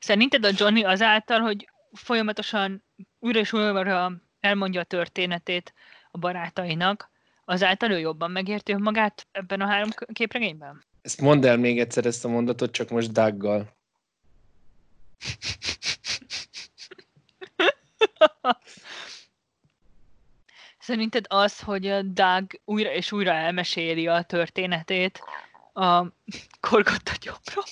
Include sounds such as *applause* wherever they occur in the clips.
Szerinted a Johnny azáltal, hogy folyamatosan újra és újra elmondja a történetét a barátainak, azáltal ő jobban megérti magát ebben a három képregényben? Ezt mondd el még egyszer ezt a mondatot, csak most Daggal. *laughs* Szerinted az, hogy a Doug újra és újra elmeséli a történetét a korgott gyomrom?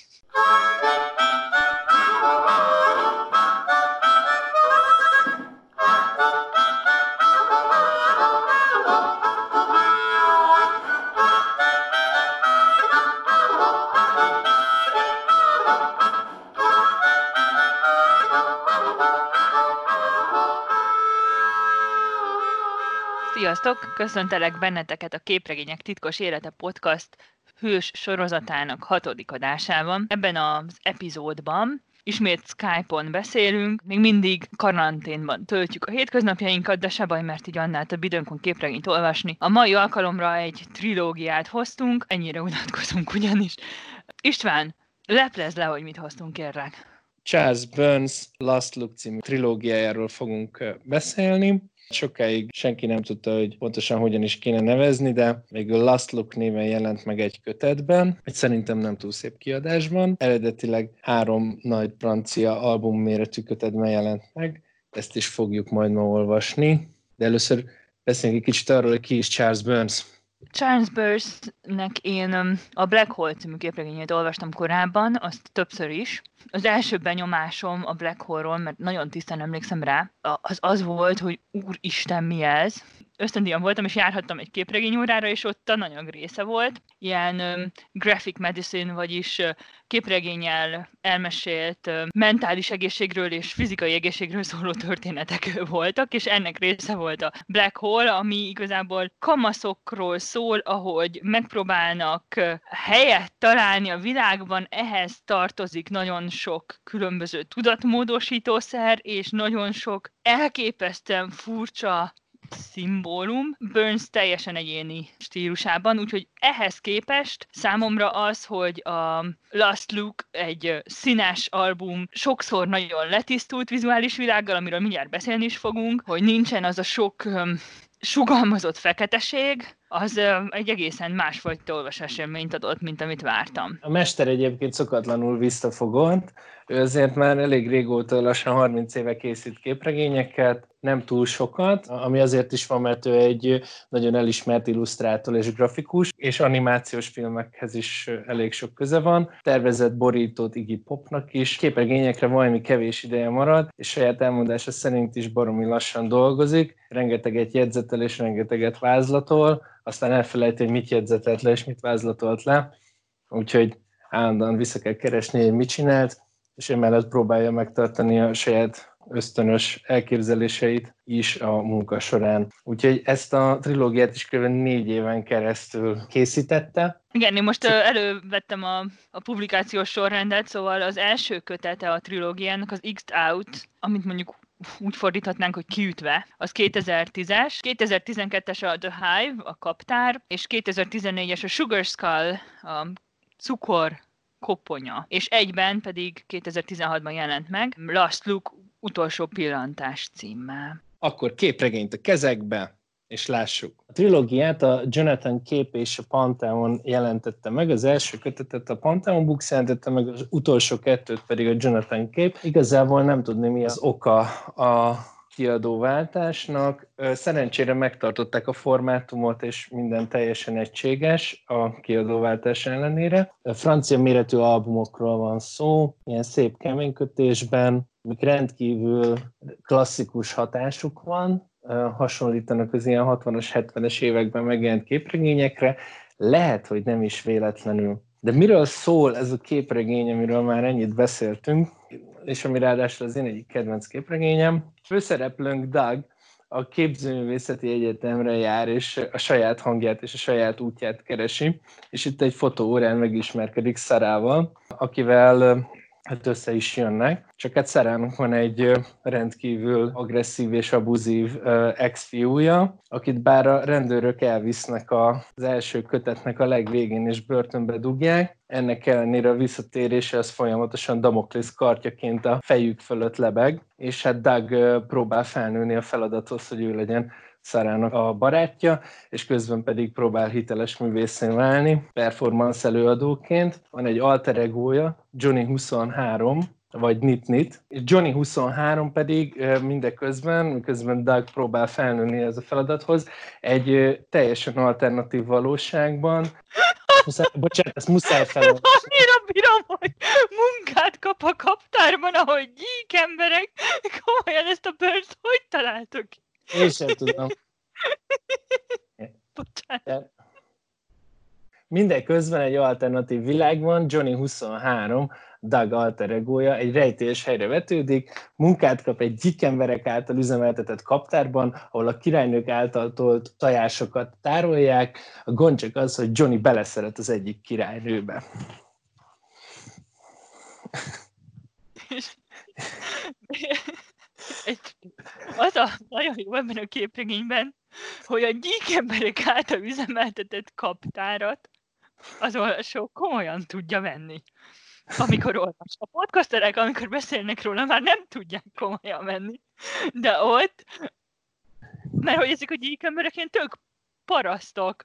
Sziasztok! Köszöntelek benneteket a Képregények titkos élete podcast hős sorozatának hatodik adásában. Ebben az epizódban ismét Skype-on beszélünk, még mindig karanténban töltjük a hétköznapjainkat, de se baj, mert így annál több időnk van képregényt olvasni. A mai alkalomra egy trilógiát hoztunk, ennyire unatkozunk ugyanis. István, leplez le, hogy mit hoztunk, kérlek. Charles Burns Last Look című trilógiájáról fogunk beszélni. Sokáig senki nem tudta, hogy pontosan hogyan is kéne nevezni, de végül Last Look néven jelent meg egy kötetben, egy szerintem nem túl szép kiadásban. Eredetileg három nagy francia album méretű kötetben jelent meg, ezt is fogjuk majd ma olvasni. De először beszéljünk egy kicsit arról, hogy ki is Charles Burns. Charles Burns-nek én a Black Hole című képregényét olvastam korábban, azt többször is. Az első benyomásom a Black Hole-ról, mert nagyon tisztán emlékszem rá, az az volt, hogy úristen, mi ez? Ösztöndíjan voltam, és járhattam egy képregényórára, és ott a anyag része volt. Ilyen graphic medicine, vagyis képregényel elmesélt mentális egészségről és fizikai egészségről szóló történetek voltak, és ennek része volt a Black Hole, ami igazából kamaszokról szól, ahogy megpróbálnak helyet találni a világban, ehhez tartozik nagyon sok különböző tudatmódosítószer, és nagyon sok elképesztően furcsa szimbólum, Burns teljesen egyéni stílusában, úgyhogy ehhez képest számomra az, hogy a Last Look egy színes album, sokszor nagyon letisztult vizuális világgal, amiről mindjárt beszélni is fogunk, hogy nincsen az a sok um, sugalmazott feketeség, az egy egészen másfajta olvasás élményt adott, mint amit vártam. A mester egyébként szokatlanul visszafogott, ő azért már elég régóta, lassan 30 éve készít képregényeket, nem túl sokat, ami azért is van, mert ő egy nagyon elismert illusztrátor és grafikus, és animációs filmekhez is elég sok köze van. Tervezett borítót Iggy Popnak is, képregényekre valami kevés ideje marad, és saját elmondása szerint is baromi lassan dolgozik, rengeteget jegyzetel és rengeteget vázlatol, aztán elfelejti, hogy mit jegyzetelt le és mit vázlatolt le, úgyhogy állandóan vissza kell keresni, hogy mit csinált, és emellett próbálja megtartani a saját ösztönös elképzeléseit is a munka során. Úgyhogy ezt a trilógiát is kb. négy éven keresztül készítette. Igen, én most elővettem a, a publikációs sorrendet, szóval az első kötete a trilógiának az X-Out, amit mondjuk úgy fordíthatnánk, hogy kiütve, az 2010-es, 2012-es a The Hive, a kaptár, és 2014-es a Sugar Skull, a cukor koponya, és egyben pedig 2016-ban jelent meg Last Look utolsó pillantás címmel. Akkor képregényt a kezekbe, és lássuk. A trilógiát a Jonathan Kép és a Pantheon jelentette meg, az első kötetet a Pantheon Books jelentette meg, az utolsó kettőt pedig a Jonathan Kép. Igazából nem tudni, mi az oka a kiadóváltásnak. Szerencsére megtartották a formátumot, és minden teljesen egységes a kiadóváltás ellenére. A francia méretű albumokról van szó, ilyen szép keménykötésben, mik rendkívül klasszikus hatásuk van, hasonlítanak az ilyen 60-as, 70-es években megjelent képregényekre, lehet, hogy nem is véletlenül. De miről szól ez a képregény, amiről már ennyit beszéltünk, és ami ráadásul az én egyik kedvenc képregényem. Főszereplőnk Doug a képzőművészeti egyetemre jár, és a saját hangját és a saját útját keresi, és itt egy fotóórán megismerkedik Szarával, akivel hát össze is jönnek. Csak hát Szerának van egy rendkívül agresszív és abuzív ex-fiúja, akit bár a rendőrök elvisznek az első kötetnek a legvégén és börtönbe dugják, ennek ellenére a visszatérése az folyamatosan Damoklész kartjaként a fejük fölött lebeg, és hát Doug próbál felnőni a feladathoz, hogy ő legyen Szarának a barátja, és közben pedig próbál hiteles művészén válni, performance előadóként. Van egy alter egója, Johnny 23, vagy Nit-Nit. És Johnny 23 pedig mindeközben, miközben Doug próbál felnőni ez a feladathoz, egy teljesen alternatív valóságban. Muszáj, bocsánat, ezt muszáj felolvasni. *laughs* Annyira bírom, hogy munkát kap a kaptárban, ahogy gyík emberek. Komolyan ezt a burns hogy találtok én sem tudom. Bocsánat. Mindeközben egy alternatív világban Johnny 23, Doug alter egója egy rejtélyes helyre vetődik, munkát kap egy gyik emberek által üzemeltetett kaptárban, ahol a királynők által tolt tajásokat tárolják. A gond csak az, hogy Johnny beleszeret az egyik királynőbe. Egy, az a nagyon jó ebben a képregényben, hogy a gyík emberek által üzemeltetett kaptárat az olvasó komolyan tudja venni. Amikor olvas. A podcasterek, amikor beszélnek róla, már nem tudják komolyan venni. De ott, mert hogy ezek a gyík emberek ilyen tök parasztok,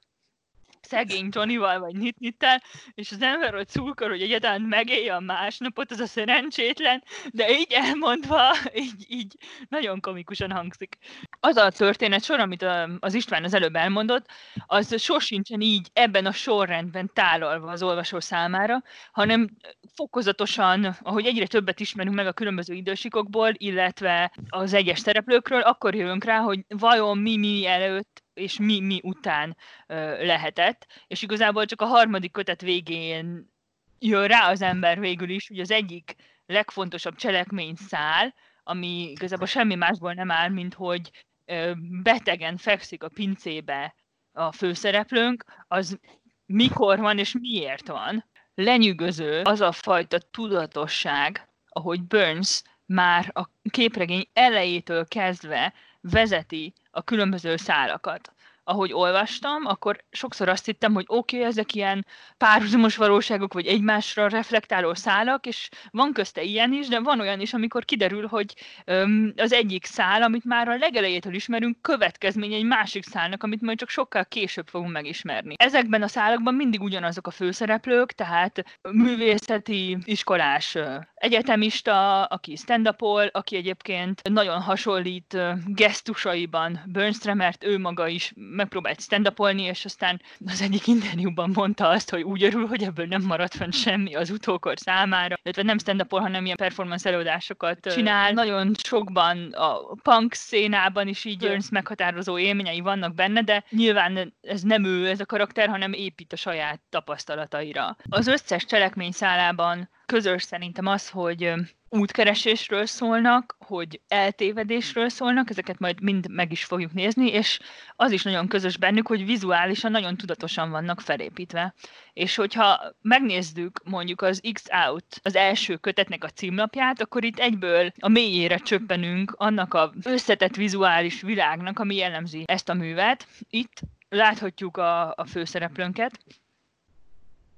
szegény Johnnyval vagy Nitnittel, és az ember ott szulkor, hogy egyáltalán megélje a másnapot, az a szerencsétlen, de így elmondva, *laughs* így, így nagyon komikusan hangzik. Az a történet sor, amit az István az előbb elmondott, az sosincsen így ebben a sorrendben tálalva az olvasó számára, hanem fokozatosan, ahogy egyre többet ismerünk meg a különböző idősikokból, illetve az egyes szereplőkről, akkor jövünk rá, hogy vajon mi mi előtt és mi, mi után ö, lehetett, és igazából csak a harmadik kötet végén jön rá az ember végül is, hogy az egyik legfontosabb cselekmény szál, ami igazából semmi másból nem áll, mint hogy ö, betegen fekszik a pincébe a főszereplőnk, az mikor van és miért van. Lenyűgöző az a fajta tudatosság, ahogy Burns már a képregény elejétől kezdve vezeti a különböző szálakat. Ahogy olvastam, akkor sokszor azt hittem, hogy oké, okay, ezek ilyen párhuzamos valóságok, vagy egymásra reflektáló szálak, és van közte ilyen is, de van olyan is, amikor kiderül, hogy öm, az egyik szál, amit már a legelejétől ismerünk, következmény egy másik szálnak, amit majd csak sokkal később fogunk megismerni. Ezekben a szálakban mindig ugyanazok a főszereplők, tehát művészeti iskolás egyetemista, aki stand aki egyébként nagyon hasonlít gesztusaiban Burnstre, mert ő maga is megpróbált stand és aztán az egyik interjúban mondta azt, hogy úgy örül, hogy ebből nem maradt fenn semmi az utókor számára, illetve nem stand hanem ilyen performance előadásokat csinál. Nagyon sokban a punk szénában is így Burns meghatározó élményei vannak benne, de nyilván ez nem ő ez a karakter, hanem épít a saját tapasztalataira. Az összes cselekmény szálában közös szerintem az, hogy útkeresésről szólnak, hogy eltévedésről szólnak, ezeket majd mind meg is fogjuk nézni, és az is nagyon közös bennük, hogy vizuálisan nagyon tudatosan vannak felépítve. És hogyha megnézzük mondjuk az X-Out, az első kötetnek a címlapját, akkor itt egyből a mélyére csöppenünk annak a összetett vizuális világnak, ami jellemzi ezt a művet. Itt láthatjuk a, a főszereplőnket,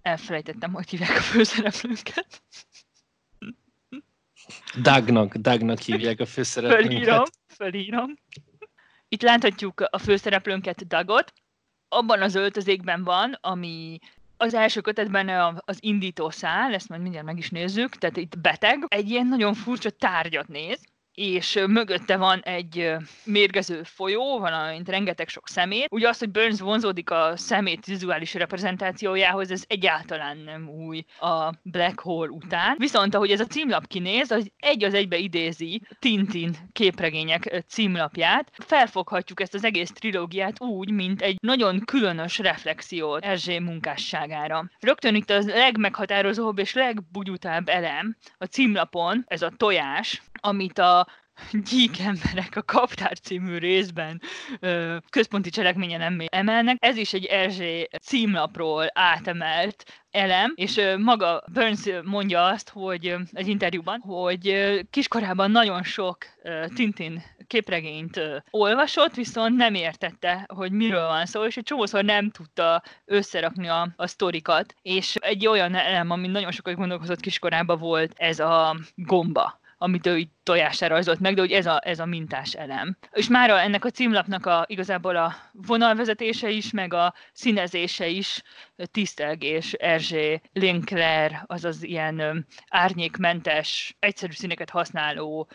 elfelejtettem, hogy hívják a főszereplőnket. Dagnak, Dagnak hívják a főszereplőnket. Fölírom, fölírom. Itt láthatjuk a főszereplőnket, Dagot. Abban az öltözékben van, ami az első kötetben az indító szál, ezt majd mindjárt meg is nézzük, tehát itt beteg, egy ilyen nagyon furcsa tárgyat néz, és mögötte van egy mérgező folyó, valamint rengeteg sok szemét. Ugye az, hogy Burns vonzódik a szemét vizuális reprezentációjához, ez egyáltalán nem új a Black Hole után. Viszont ahogy ez a címlap kinéz, az egy az egybe idézi Tintin képregények címlapját. Felfoghatjuk ezt az egész trilógiát úgy, mint egy nagyon különös reflexiót Erzsé munkásságára. Rögtön itt az legmeghatározóbb és legbugyutább elem a címlapon, ez a tojás, amit a gyík emberek a Kaptár című részben ö, központi cselekményen emelnek. Ez is egy Erzsé címlapról átemelt elem, és maga Burns mondja azt, hogy egy interjúban, hogy kiskorában nagyon sok Tintin képregényt olvasott, viszont nem értette, hogy miről van szó, és egy csomószor nem tudta összerakni a, a sztorikat, és egy olyan elem, ami nagyon sokat gondolkozott kiskorában volt, ez a gomba amit ő így tojására rajzolt meg, de hogy ez a, ez a mintás elem. És már ennek a címlapnak a, igazából a vonalvezetése is, meg a színezése is tisztelgés, Erzsé, Linkler, azaz ilyen árnyékmentes, egyszerű színeket használó,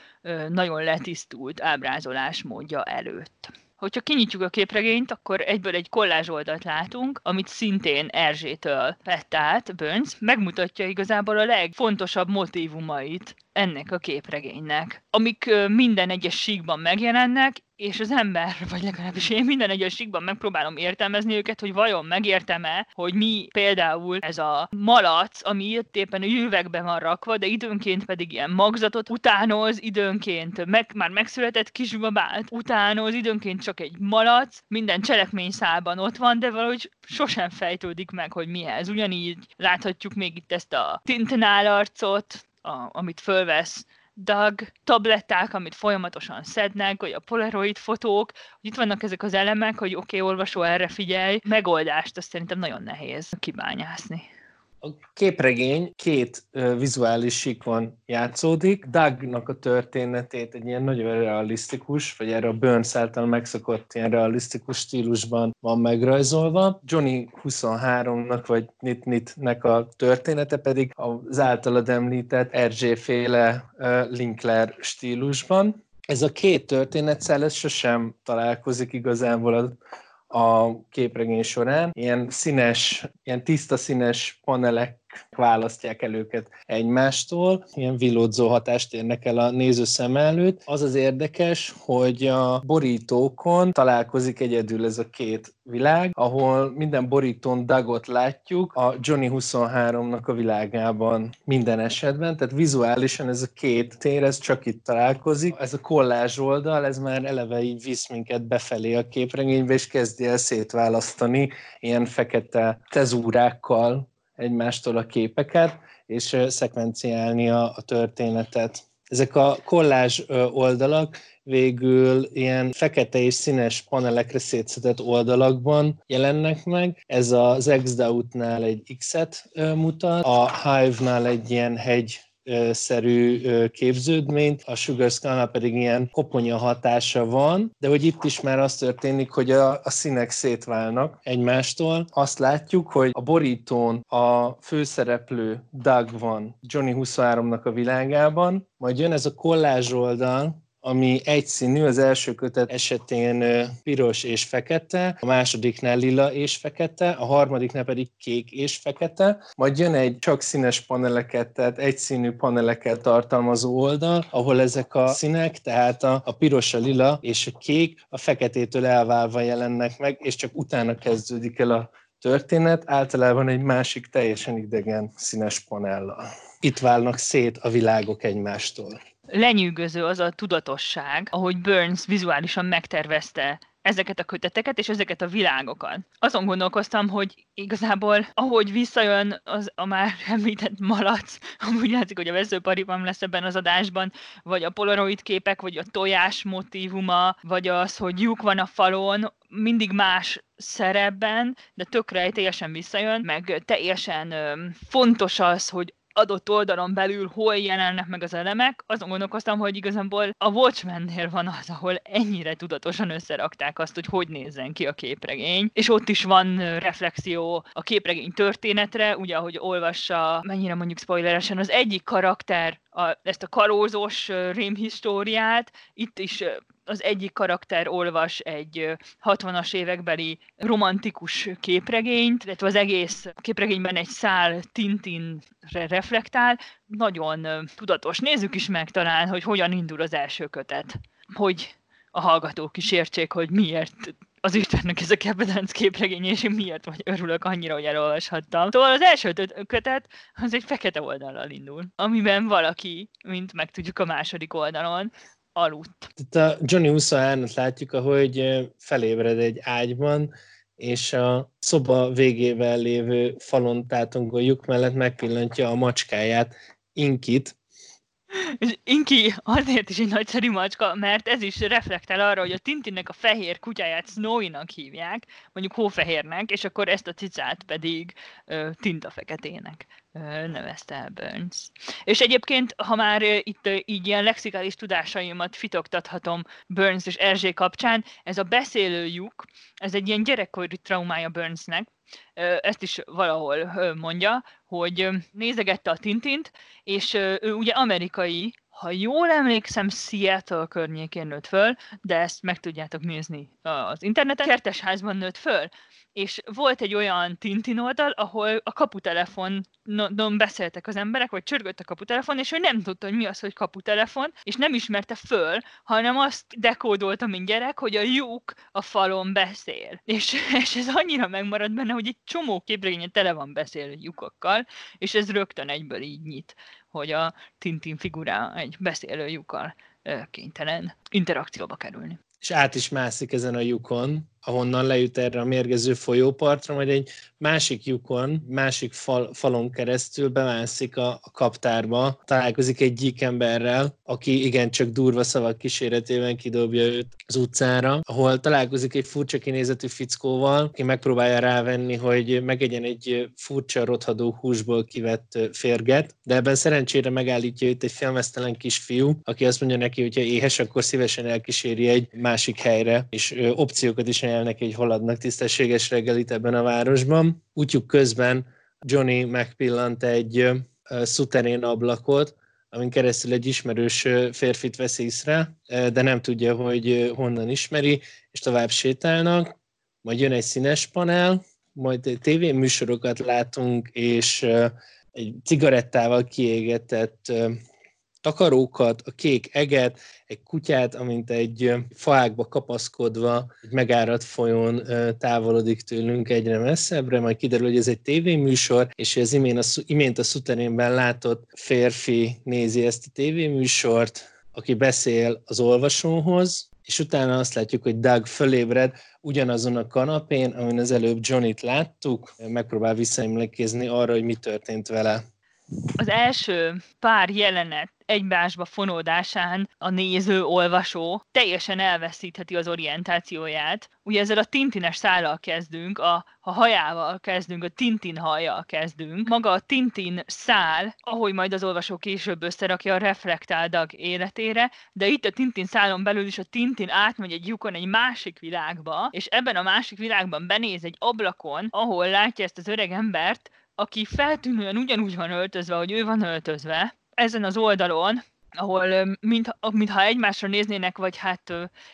nagyon letisztult ábrázolás módja előtt. Hogyha kinyitjuk a képregényt, akkor egyből egy kollázs oldalt látunk, amit szintén Erzsétől vett át Burns, megmutatja igazából a legfontosabb motívumait ennek a képregénynek, amik minden egyes síkban megjelennek, és az ember, *laughs* vagy legalábbis én minden egyes síkban megpróbálom értelmezni őket, hogy vajon megértem-e, hogy mi például ez a malac, ami itt éppen a jövegben van rakva, de időnként pedig ilyen magzatot utánoz, időnként meg, már megszületett kisbabát utánoz, időnként csak egy malac, minden cselekményszálban ott van, de valahogy sosem fejtődik meg, hogy mi ez. Ugyanígy láthatjuk még itt ezt a tintenál a, amit fölvesz Doug tabletták, amit folyamatosan szednek, vagy a polaroid fotók, hogy itt vannak ezek az elemek, hogy oké, okay, olvasó, erre figyelj, megoldást azt szerintem nagyon nehéz kibányászni. A képregény két vizuális síkon játszódik. Dougnak a történetét egy ilyen nagyon realisztikus, vagy erre a Burns által megszokott ilyen realisztikus stílusban van megrajzolva. Johnny 23-nak, vagy Nit-Nitnek a története pedig az általad említett Erzsé-féle uh, Linkler stílusban. Ez a két történetszál, ez sosem találkozik igazából a a képregény során. Ilyen színes, ilyen tiszta színes panelek választják el őket egymástól, ilyen villódzó hatást érnek el a néző szem előtt. Az az érdekes, hogy a borítókon találkozik egyedül ez a két világ, ahol minden borítón Dagot látjuk a Johnny 23-nak a világában minden esetben, tehát vizuálisan ez a két tér, ez csak itt találkozik. Ez a kollázs oldal, ez már eleve így visz minket befelé a képregénybe, és kezdi el szétválasztani ilyen fekete tezúrákkal egymástól a képeket, és szekvenciálni a, a történetet. Ezek a kollázs oldalak végül ilyen fekete és színes panelekre szétszedett oldalakban jelennek meg. Ez az Xdout-nál egy X-et mutat, a Hive-nál egy ilyen hegy szerű képződményt, a Sugar skull pedig ilyen koponya hatása van, de hogy itt is már az történik, hogy a, a színek szétválnak egymástól. Azt látjuk, hogy a borítón a főszereplő Doug van Johnny 23-nak a világában, majd jön ez a kollázs oldal, ami egyszínű, az első kötet esetén piros és fekete, a másodiknál lila és fekete, a harmadiknál pedig kék és fekete, majd jön egy csak színes paneleket, tehát egyszínű paneleket tartalmazó oldal, ahol ezek a színek, tehát a, a piros, a lila és a kék a feketétől elválva jelennek meg, és csak utána kezdődik el a történet, általában egy másik teljesen idegen színes panellal. Itt válnak szét a világok egymástól lenyűgöző az a tudatosság, ahogy Burns vizuálisan megtervezte ezeket a köteteket és ezeket a világokat. Azon gondolkoztam, hogy igazából ahogy visszajön az a már *laughs* említett malac, amúgy látszik, hogy a veszőpariban lesz ebben az adásban, vagy a polaroid képek, vagy a tojás motívuma, vagy az, hogy lyuk van a falon, mindig más szerepben, de tökre teljesen visszajön, meg teljesen fontos az, hogy adott oldalon belül hol jelennek meg az elemek, azon gondolkoztam, hogy igazából a Watchmennél van az, ahol ennyire tudatosan összerakták azt, hogy hogy nézzen ki a képregény, és ott is van reflexió a képregény történetre, ugye ahogy olvassa, mennyire mondjuk spoileresen, az egyik karakter a, ezt a karózós rémhistóriát, itt is az egyik karakter olvas egy 60-as évekbeli romantikus képregényt, illetve az egész képregényben egy szál Tintinre reflektál, nagyon tudatos. Nézzük is meg talán, hogy hogyan indul az első kötet. Hogy a hallgatók is értsék, hogy miért az Istennek ez a kedvenc képregény, és én miért vagy örülök annyira, hogy elolvashattam. Szóval az első kötet az egy fekete oldallal indul, amiben valaki, mint megtudjuk a második oldalon, aludt. Itt a Johnny 23-at látjuk, ahogy felébred egy ágyban, és a szoba végével lévő falon tátongó lyuk mellett megpillantja a macskáját, Inkit, és Inki azért is egy nagyszerű macska, mert ez is reflektál arra, hogy a Tintinnek a fehér kutyáját Snowy-nak hívják, mondjuk hófehérnek, és akkor ezt a cicát pedig uh, tintafeketének nevezte el Burns. És egyébként, ha már itt így ilyen lexikális tudásaimat fitoktathatom Burns és Erzsé kapcsán, ez a beszélő lyuk, ez egy ilyen gyerekkori traumája Burnsnek, ezt is valahol mondja, hogy nézegette a Tintint, és ő ugye amerikai, ha jól emlékszem, Seattle környékén nőtt föl, de ezt meg tudjátok nézni az interneten. Kertesházban nőtt föl, és volt egy olyan Tintin oldal, ahol a kaputelefonon beszéltek az emberek, vagy csörgött a kaputelefon, és ő nem tudta, hogy mi az, hogy kaputelefon, és nem ismerte föl, hanem azt dekódolta, mint gyerek, hogy a lyuk a falon beszél. És, *laughs* és ez annyira megmaradt benne, hogy egy csomó képregénye tele van beszélő lyukakkal, és ez rögtön egyből így nyit, hogy a Tintin figurá egy beszélő lyukkal kénytelen interakcióba kerülni. És át is mászik ezen a lyukon, ahonnan lejut erre a mérgező folyópartra, majd egy másik lyukon, másik fal, falon keresztül bemászik a, a kaptárba, találkozik egy gyík emberrel, aki igencsak durva szavak kíséretében kidobja őt az utcára, ahol találkozik egy furcsa kinézetű fickóval, aki megpróbálja rávenni, hogy megegyen egy furcsa rothadó húsból kivett férget, de ebben szerencsére megállítja őt egy filmesztelen kisfiú, aki azt mondja neki, hogy ha éhes, akkor szívesen elkíséri egy másik helyre, és opciókat is ajánl neki, hogy hol adnak tisztességes reggelit ebben a városban. Útjuk közben Johnny megpillant egy szuterén ablakot, amin keresztül egy ismerős férfit vesz észre, de nem tudja, hogy honnan ismeri, és tovább sétálnak, majd jön egy színes panel, majd tévéműsorokat látunk, és egy cigarettával kiégetett takarókat, a kék eget, egy kutyát, amint egy faákba kapaszkodva, egy megáradt folyón távolodik tőlünk egyre messzebbre, majd kiderül, hogy ez egy tévéműsor, és az imént a, imént a szuterénben látott férfi nézi ezt a tévéműsort, aki beszél az olvasóhoz, és utána azt látjuk, hogy Doug fölébred ugyanazon a kanapén, amin az előbb Johnnyt láttuk, megpróbál visszaemlékezni arra, hogy mi történt vele az első pár jelenet egymásba fonódásán a néző, olvasó teljesen elveszítheti az orientációját. Ugye ezzel a tintines szállal kezdünk, a, a hajával kezdünk, a tintin hajjal kezdünk. Maga a tintin szál, ahogy majd az olvasó később összerakja, reflektál Dag életére, de itt a tintin szálon belül is a tintin átmegy egy lyukon egy másik világba, és ebben a másik világban benéz egy ablakon, ahol látja ezt az öreg embert, aki feltűnően ugyanúgy van öltözve, hogy ő van öltözve, ezen az oldalon, ahol mintha, mintha egymásra néznének, vagy hát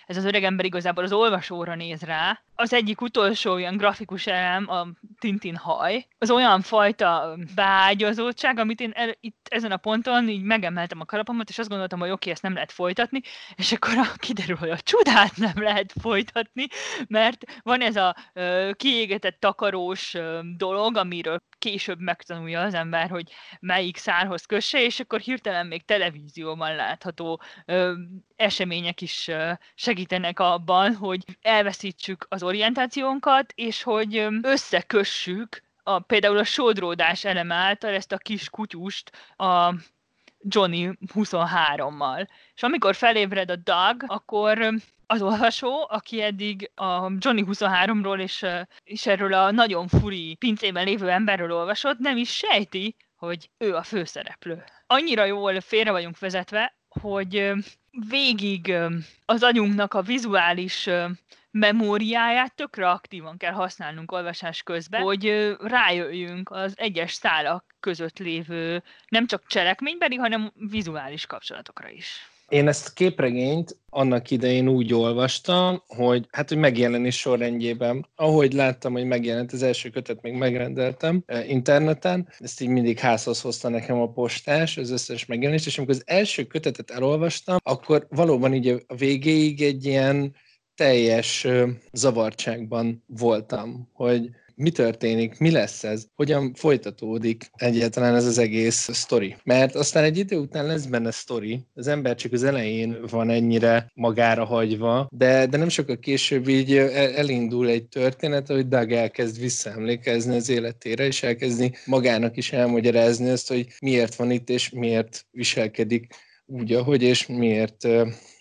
ez az öreg ember igazából az olvasóra néz rá, az egyik utolsó ilyen grafikus elem a Tintin haj, az olyan fajta beágyazottság, amit én el, itt ezen a ponton így megemeltem a kalapomat, és azt gondoltam, hogy oké, okay, ezt nem lehet folytatni, és akkor *laughs* kiderül, hogy a csodát nem lehet folytatni, mert van ez a ö, kiégetett takarós ö, dolog, amiről később megtanulja az ember, hogy melyik szárhoz kösse, és akkor hirtelen még televízióban látható ö, események is segítenek abban, hogy elveszítsük az orientációnkat, és hogy összekössük a, például a sodródás eleme által ezt a kis kutyust a Johnny 23-mal. És amikor felébred a Doug, akkor az olvasó, aki eddig a Johnny 23-ról és, és erről a nagyon furi pincében lévő emberről olvasott, nem is sejti, hogy ő a főszereplő. Annyira jól félre vagyunk vezetve, hogy végig az agyunknak a vizuális memóriáját tökre aktívan kell használnunk olvasás közben, hogy rájöjjünk az egyes szálak között lévő nem csak cselekménybeli, hanem vizuális kapcsolatokra is. Én ezt képregényt annak idején úgy olvastam, hogy hát, hogy megjelenés sorrendjében. Ahogy láttam, hogy megjelent az első kötet, még megrendeltem eh, interneten, ezt így mindig házhoz hozta nekem a postás, az összes megjelenést, és amikor az első kötetet elolvastam, akkor valóban így a végéig egy ilyen teljes zavartságban voltam, hogy mi történik, mi lesz ez, hogyan folytatódik egyáltalán ez az egész sztori. Mert aztán egy idő után lesz benne sztori, az ember csak az elején van ennyire magára hagyva, de, de nem sokkal később így elindul egy történet, hogy Doug elkezd visszaemlékezni az életére, és elkezdi magának is elmagyarázni azt, hogy miért van itt, és miért viselkedik úgy, ahogy, és miért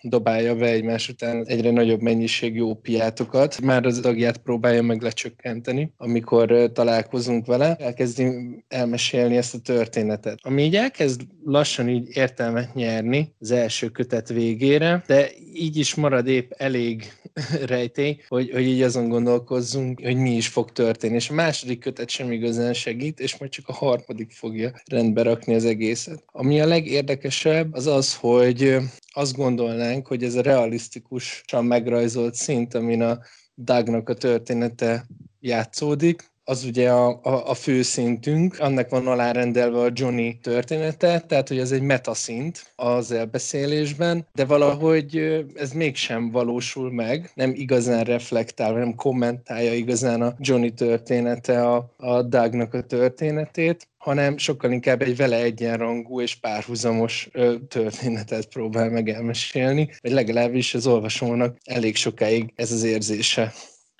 dobálja be egymás után egyre nagyobb mennyiségű ópiátokat. Már az agját próbálja meg lecsökkenteni, amikor találkozunk vele. Elkezdi elmesélni ezt a történetet. Ami így elkezd lassan így értelmet nyerni az első kötet végére, de így is marad épp elég *laughs* rejtély, hogy, hogy így azon gondolkozzunk, hogy mi is fog történni. És a második kötet sem igazán segít, és majd csak a harmadik fogja rendbe rakni az egészet. Ami a legérdekesebb, az az, hogy azt gondolnánk, hogy ez a realisztikusan megrajzolt szint, amin a Dagnak a története játszódik, az ugye a, a, a főszintünk, annak van alárendelve a Johnny története, tehát hogy ez egy metaszint az elbeszélésben, de valahogy ez mégsem valósul meg, nem igazán reflektál, nem kommentálja igazán a Johnny története a, a Dougnak a történetét, hanem sokkal inkább egy vele egyenrangú és párhuzamos történetet próbál meg elmesélni, vagy legalábbis az olvasónak elég sokáig ez az érzése.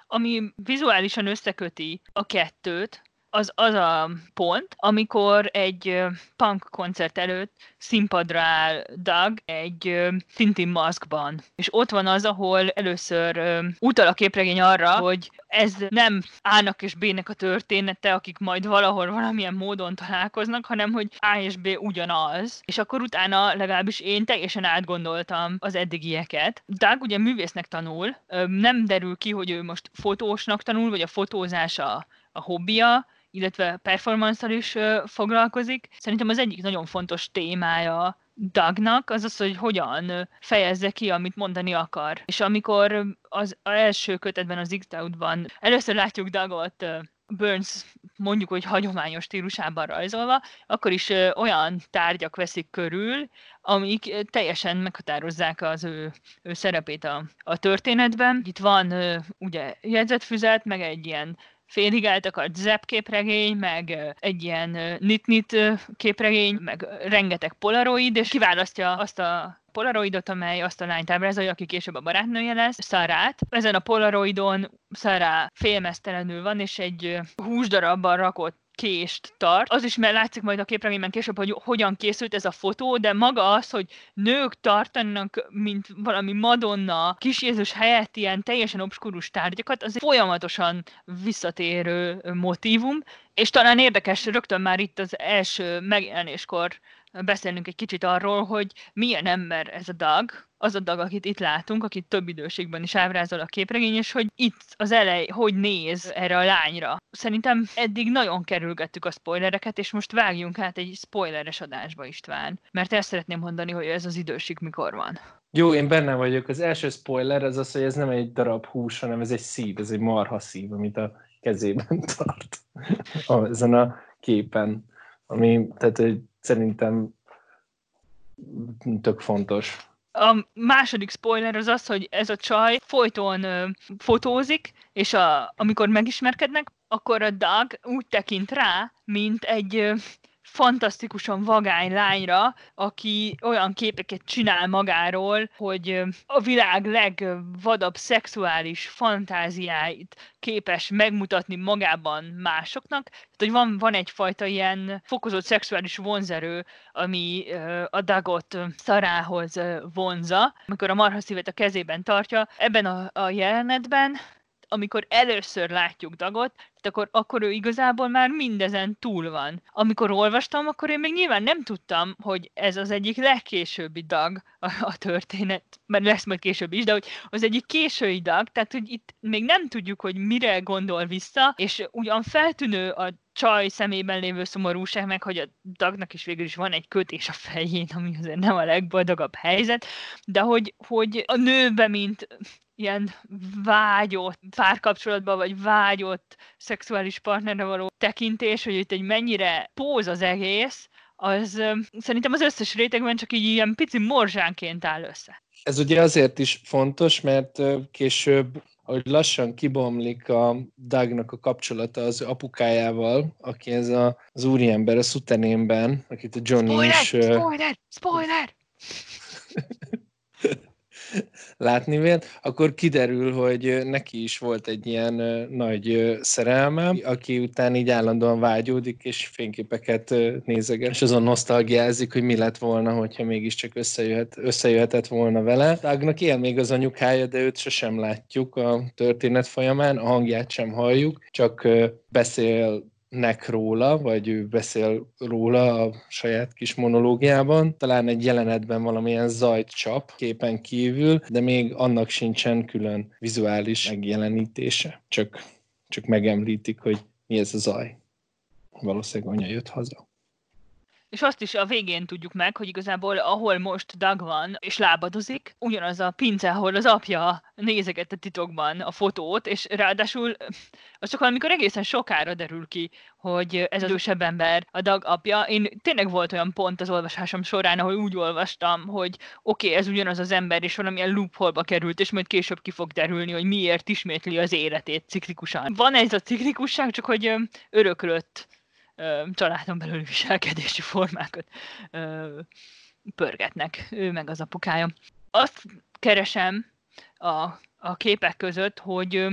Ami vizuálisan összeköti a kettőt, az az a pont, amikor egy punk koncert előtt színpadra áll Doug egy szintén maszkban. És ott van az, ahol először utal a képregény arra, hogy ez nem A-nak és B-nek a története, akik majd valahol valamilyen módon találkoznak, hanem hogy A és B ugyanaz. És akkor utána legalábbis én teljesen átgondoltam az eddigieket. Doug ugye művésznek tanul, nem derül ki, hogy ő most fotósnak tanul, vagy a fotózás a, a hobbija, illetve performance is foglalkozik. Szerintem az egyik nagyon fontos témája Dagnak az az, hogy hogyan fejezze ki, amit mondani akar. És amikor az, első kötetben, az x van először látjuk Dagot Burns mondjuk, hogy hagyományos stílusában rajzolva, akkor is olyan tárgyak veszik körül, amik teljesen meghatározzák az ő, ő szerepét a, a történetben. Itt van ugye jegyzetfüzet, meg egy ilyen félig eltakart Zep képregény, meg egy ilyen nit-nit képregény, meg rengeteg polaroid, és kiválasztja azt a polaroidot, amely azt a lányt ábrázolja, aki később a barátnője lesz, Szarát. Ezen a polaroidon Szará félmeztelenül van, és egy húsdarabban rakott kést tart. Az is mert látszik majd a képregényben később, hogy hogyan készült ez a fotó, de maga az, hogy nők tartanak, mint valami Madonna, kis Jézus helyett ilyen teljesen obskurus tárgyakat, az egy folyamatosan visszatérő motivum, és talán érdekes rögtön már itt az első megjelenéskor beszélnünk egy kicsit arról, hogy milyen ember ez a dag, az a dag, akit itt látunk, akit több időségben is ábrázol a képregény, és hogy itt az elej, hogy néz erre a lányra. Szerintem eddig nagyon kerülgettük a spoilereket, és most vágjunk át egy spoileres adásba István, mert ezt szeretném mondani, hogy ez az időség mikor van. Jó, én benne vagyok. Az első spoiler az az, hogy ez nem egy darab hús, hanem ez egy szív, ez egy marha szív, amit a kezében *laughs* tart. Ezen a képen. Ami, tehát, hogy szerintem tök fontos. A második spoiler az az, hogy ez a csaj folyton ö, fotózik, és a, amikor megismerkednek, akkor a Doug úgy tekint rá, mint egy ö, fantasztikusan vagány lányra, aki olyan képeket csinál magáról, hogy a világ legvadabb szexuális fantáziáit képes megmutatni magában másoknak. Tehát, hogy van, van egyfajta ilyen fokozott szexuális vonzerő, ami a dagot szarához vonza, amikor a marhaszívet a kezében tartja. Ebben a, a jelenetben amikor először látjuk Dagot, akkor, akkor ő igazából már mindezen túl van. Amikor olvastam, akkor én még nyilván nem tudtam, hogy ez az egyik legkésőbbi dag a, a történet, mert lesz majd később is, de hogy az egyik késői dag, tehát hogy itt még nem tudjuk, hogy mire gondol vissza, és ugyan feltűnő a csaj szemében lévő szomorúság, meg hogy a dagnak is végül is van egy kötés a fején, ami azért nem a legboldogabb helyzet, de hogy, hogy a nőbe, mint ilyen vágyott párkapcsolatban, vagy vágyott szexuális partnerre való tekintés, hogy itt egy mennyire póz az egész, az szerintem az összes rétegben csak így ilyen pici morzsánként áll össze. Ez ugye azért is fontos, mert később ahogy lassan kibomlik a Dagnak a kapcsolata az apukájával, aki ez a, az úriember a szutenénben, akit a Johnny spoiler, is... Spoiler! Spoiler! Látni vélt, akkor kiderül, hogy neki is volt egy ilyen nagy szerelme, aki után így állandóan vágyódik, és fényképeket nézeget, és azon nosztalgiázik, hogy mi lett volna, hogyha mégiscsak összejöhet, összejöhetett volna vele. Ágnak él még az anyukája, de őt sosem látjuk a történet folyamán, a hangját sem halljuk, csak beszél nek róla, vagy ő beszél róla a saját kis monológiában. Talán egy jelenetben valamilyen zajt csap képen kívül, de még annak sincsen külön vizuális megjelenítése. Csak, csak megemlítik, hogy mi ez a zaj. Valószínűleg anya jött haza. És azt is a végén tudjuk meg, hogy igazából ahol most Doug van és lábadozik, ugyanaz a pince, ahol az apja nézegette titokban a fotót, és ráadásul az csak amikor egészen sokára derül ki, hogy ez az ősebb ember, a Doug apja. Én tényleg volt olyan pont az olvasásom során, ahol úgy olvastam, hogy oké, okay, ez ugyanaz az ember, és valamilyen loopholba került, és majd később ki fog derülni, hogy miért ismétli az életét ciklikusan. Van ez a ciklikusság, csak hogy öröklött családon belül viselkedési formákat pörgetnek, ő meg az apukája. Azt keresem a, a képek között, hogy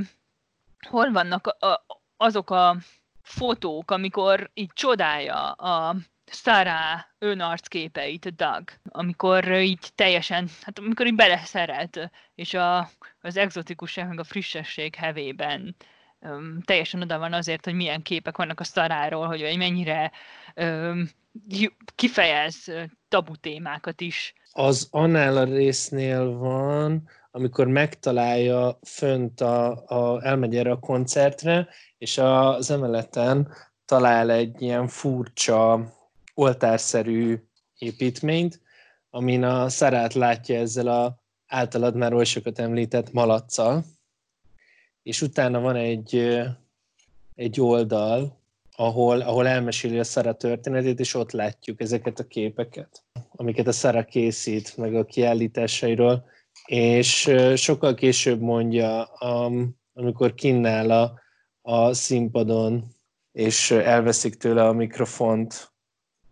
hol vannak a, azok a fotók, amikor így csodálja a Sarah önarcképeit, Doug, amikor így teljesen, hát amikor így beleszerelt, és a, az exotikusság, meg a frissesség hevében öm, teljesen oda van azért, hogy milyen képek vannak a szaráról, hogy mennyire öm, kifejez tabu témákat is. Az annál a résznél van, amikor megtalálja fönt, a, a, elmegy erre a koncertre, és az emeleten talál egy ilyen furcsa, oltárszerű építményt, amin a szarát látja ezzel a általad már oly sokat említett malaccal, és utána van egy, egy oldal, ahol, ahol elmeséli a Szara történetét, és ott látjuk ezeket a képeket, amiket a Szara készít, meg a kiállításairól, és sokkal később mondja, amikor kinnál a, a színpadon, és elveszik tőle a mikrofont,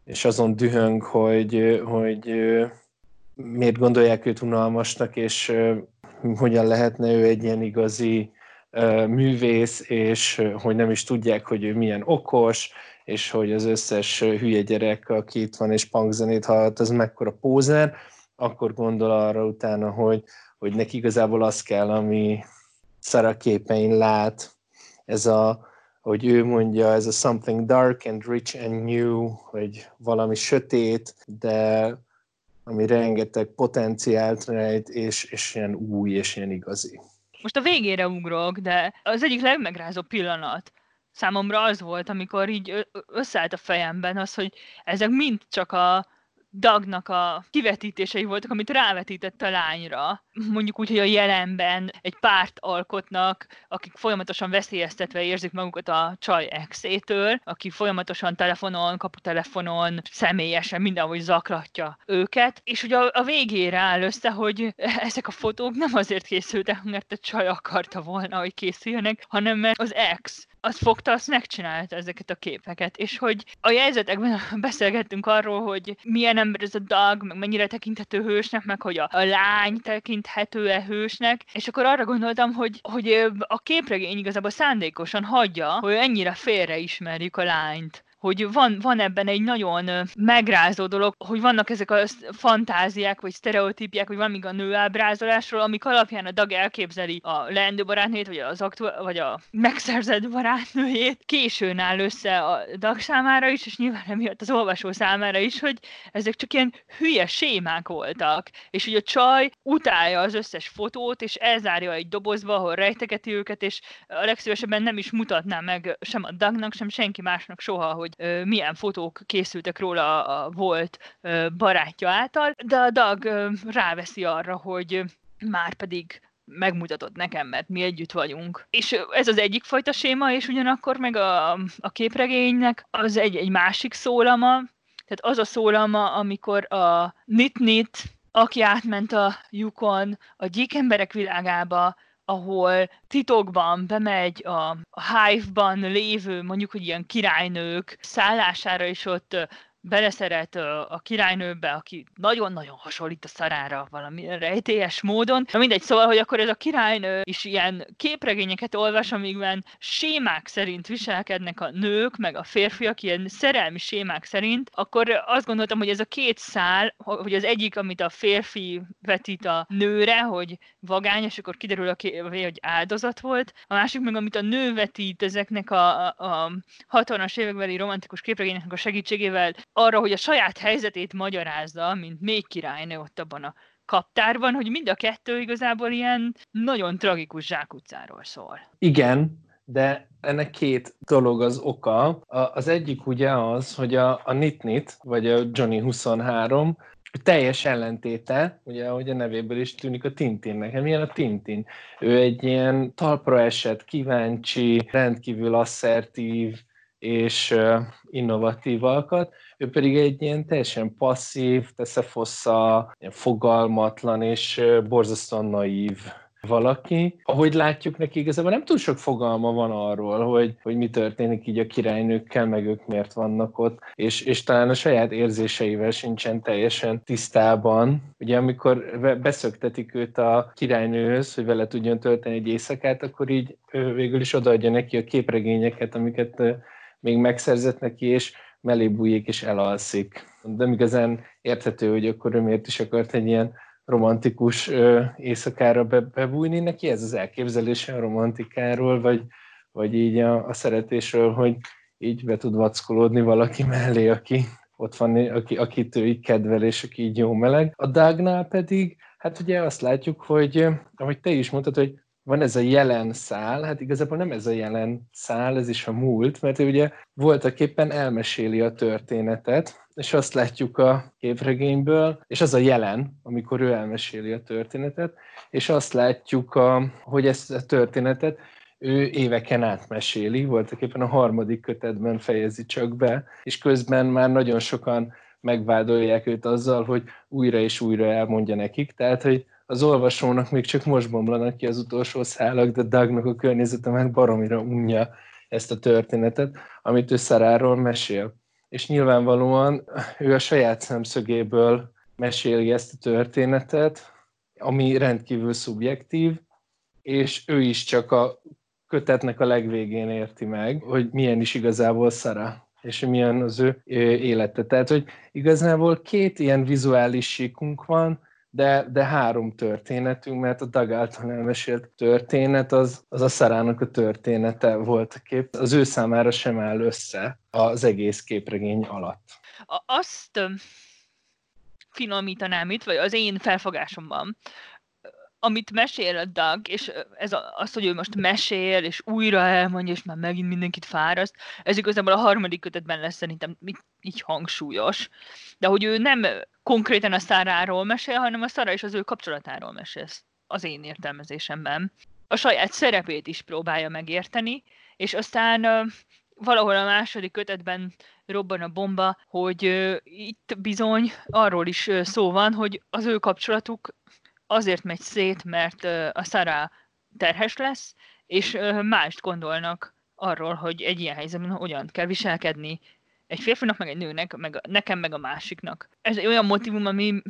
és azon dühöng, hogy, hogy miért gondolják őt unalmasnak, és hogyan lehetne ő egy ilyen igazi művész, és hogy nem is tudják, hogy ő milyen okos, és hogy az összes hülye gyerek, aki itt van és punkzenét hallott, az mekkora pózer, akkor gondol arra utána, hogy, hogy neki igazából az kell, ami Szara képein lát, ez a, hogy ő mondja, ez a something dark and rich and new, hogy valami sötét, de ami rengeteg potenciált rejt, és, és ilyen új, és ilyen igazi. Most a végére ugrok, de az egyik legmegrázó pillanat számomra az volt, amikor így összeállt a fejemben az, hogy ezek mind csak a Dagnak a kivetítései voltak, amit rávetített a lányra. Mondjuk úgy, hogy a jelenben egy párt alkotnak, akik folyamatosan veszélyeztetve érzik magukat a csaj exétől, aki folyamatosan telefonon, kaputelefonon, személyesen mindenhogy zaklatja őket, és ugye a, a végére áll össze, hogy ezek a fotók nem azért készültek, mert a csaj akarta volna, hogy készüljenek, hanem mert az ex az fogta, azt megcsinálta ezeket a képeket, és hogy a jegyzetekben beszélgettünk arról, hogy milyen ember ez a dag, meg mennyire tekinthető hősnek, meg hogy a, a lány tekinthető-e hősnek, és akkor arra gondoltam, hogy, hogy a képregény igazából szándékosan hagyja, hogy ennyire félreismerjük a lányt hogy van, van ebben egy nagyon megrázó dolog, hogy vannak ezek a fantáziák, vagy sztereotípiák, vagy van még a nő ábrázolásról, amik alapján a dag elképzeli a leendő barátnőjét, vagy, az aktu- vagy a megszerzett barátnőjét. Későn áll össze a dag számára is, és nyilván emiatt az olvasó számára is, hogy ezek csak ilyen hülye sémák voltak, és hogy a csaj utálja az összes fotót, és elzárja egy dobozba, ahol rejtegeti őket, és a legszívesebben nem is mutatná meg sem a dagnak, sem senki másnak soha, hogy hogy milyen fotók készültek róla a volt barátja által, de a Dag ráveszi arra, hogy már pedig megmutatod nekem, mert mi együtt vagyunk. És ez az egyik fajta séma, és ugyanakkor meg a, a képregénynek az egy, egy másik szólama, tehát az a szólama, amikor a Nit-Nit, aki átment a lyukon, a gyík emberek világába, ahol titokban bemegy a, hive-ban lévő, mondjuk, hogy ilyen királynők szállására, és ott beleszeret a királynőbe, aki nagyon-nagyon hasonlít a szarára valami rejtélyes módon. Na mindegy, szóval, hogy akkor ez a királynő is ilyen képregényeket olvas, amikben sémák szerint viselkednek a nők, meg a férfiak, ilyen szerelmi sémák szerint, akkor azt gondoltam, hogy ez a két szál, hogy az egyik, amit a férfi vetít a nőre, hogy vagány, és akkor kiderül, hogy áldozat volt, a másik meg, amit a nő vetít ezeknek a, a, a 60-as évekbeli romantikus képregényeknek a segítségével arra, hogy a saját helyzetét magyarázza, mint még királynő ott abban a kaptárban, hogy mind a kettő igazából ilyen nagyon tragikus zsákutcáról szól. Igen, de ennek két dolog az oka. Az egyik ugye az, hogy a, a Nitnit, vagy a Johnny 23 teljes ellentéte, ugye ahogy a nevéből is tűnik a Tintinnek. Milyen a Tintin? Ő egy ilyen talpra esett, kíváncsi, rendkívül asszertív és innovatív alkat, ő pedig egy ilyen teljesen passzív, teszefossza, fogalmatlan és borzasztóan naív valaki. Ahogy látjuk neki, igazából nem túl sok fogalma van arról, hogy, hogy mi történik így a királynőkkel, meg ők miért vannak ott, és, és talán a saját érzéseivel sincsen teljesen tisztában. Ugye amikor beszöktetik őt a királynőhöz, hogy vele tudjon tölteni egy éjszakát, akkor így végül is odaadja neki a képregényeket, amiket még megszerzett neki, és mellé bújik és elalszik. De igazán érthető, hogy akkor ő miért is akart egy ilyen romantikus éjszakára be, bebújni neki, ez az elképzelése a romantikáról, vagy, vagy így a, a szeretésről, hogy így be tud vackolódni valaki mellé, aki ott van, aki, akit ő így kedvel, és aki így jó meleg. A Dagnál pedig, hát ugye azt látjuk, hogy ahogy te is mondtad, hogy van ez a jelen szál, hát igazából nem ez a jelen szál, ez is a múlt, mert ő ugye voltak éppen elmeséli a történetet, és azt látjuk a képregényből, és az a jelen, amikor ő elmeséli a történetet, és azt látjuk, a, hogy ezt a történetet ő éveken át meséli, voltak éppen a harmadik kötetben fejezi csak be, és közben már nagyon sokan megvádolják őt azzal, hogy újra és újra elmondja nekik, tehát hogy az olvasónak még csak most bomlanak ki az utolsó szálak, de Dagnak a környezete meg baromira unja ezt a történetet, amit ő Szaráról mesél. És nyilvánvalóan ő a saját szemszögéből meséli ezt a történetet, ami rendkívül szubjektív, és ő is csak a kötetnek a legvégén érti meg, hogy milyen is igazából Szara, és milyen az ő élete. Tehát, hogy igazából két ilyen vizuális síkunk van, de, de három történetünk, mert a Dag által elmesélt történet az, az a Szarának a története volt a kép. Az ő számára sem áll össze az egész képregény alatt. Azt finomítanám itt, vagy az én felfogásomban, amit mesél a Doug, és ez az, hogy ő most mesél, és újra elmondja, és már megint mindenkit fáraszt, ez igazából a harmadik kötetben lesz szerintem így hangsúlyos. De hogy ő nem konkrétan a Száráról mesél, hanem a Szára és az ő kapcsolatáról mesél, az én értelmezésemben. A saját szerepét is próbálja megérteni, és aztán valahol a második kötetben robban a bomba, hogy itt bizony arról is szó van, hogy az ő kapcsolatuk azért megy szét, mert a Sara terhes lesz, és mást gondolnak arról, hogy egy ilyen helyzetben hogyan kell viselkedni egy férfinak, meg egy nőnek, meg nekem, meg a másiknak. Ez egy olyan motivum, ami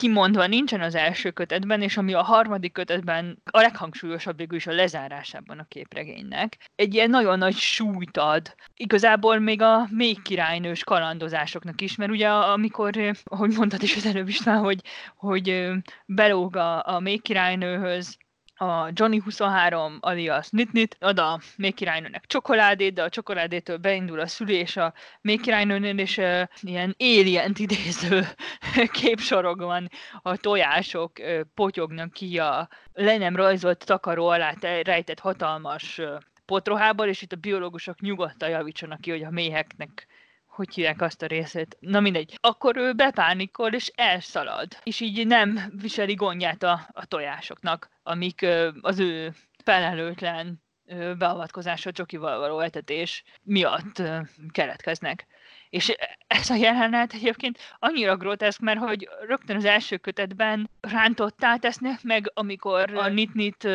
kimondva nincsen az első kötetben, és ami a harmadik kötetben a leghangsúlyosabb végül is a lezárásában a képregénynek. Egy ilyen nagyon nagy súlyt ad. Igazából még a még királynős kalandozásoknak is, mert ugye amikor, ahogy mondtad is az előbb is már, hogy, hogy belóg a, a még királynőhöz, a Johnny 23 alias Nitnit ad a még királynőnek csokoládét, de a csokoládétől beindul a szülés a még királynőnél, és uh, ilyen alien idéző *laughs* képsorog van, a tojások uh, potyognak ki a le nem rajzolt takaró alá rejtett hatalmas uh, potrohából, és itt a biológusok nyugodtan javítsanak ki, hogy a méheknek hogy hívják azt a részét, na mindegy, akkor ő bepánikol és elszalad, és így nem viseli gondját a, a tojásoknak, amik ö, az ő felelőtlen ö, beavatkozása, csokival való etetés miatt ö, keletkeznek. És ez a jelenet egyébként annyira groteszk, mert hogy rögtön az első kötetben rántottá tesznek, meg amikor a nit-nit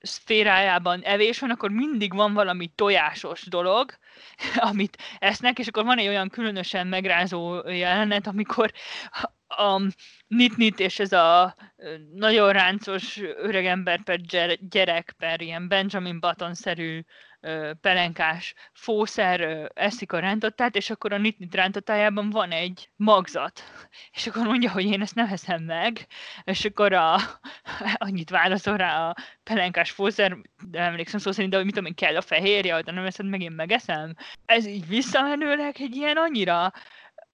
szférájában evés van, akkor mindig van valami tojásos dolog, *laughs* amit esznek, és akkor van egy olyan különösen megrázó jelenet, amikor a nit-nit és ez a nagyon ráncos öregember per gyerek per ilyen Benjamin Button-szerű pelenkás fószer eszik a rántottát, és akkor a nit-nit rántottájában van egy magzat. És akkor mondja, hogy én ezt nem meg, és akkor a, *laughs* annyit válaszol rá a pelenkás fószer, de emlékszem szó szerint, de hogy mit tudom én, kell a fehérje, de nem eszed meg, én megeszem. Ez így visszamenőleg egy ilyen annyira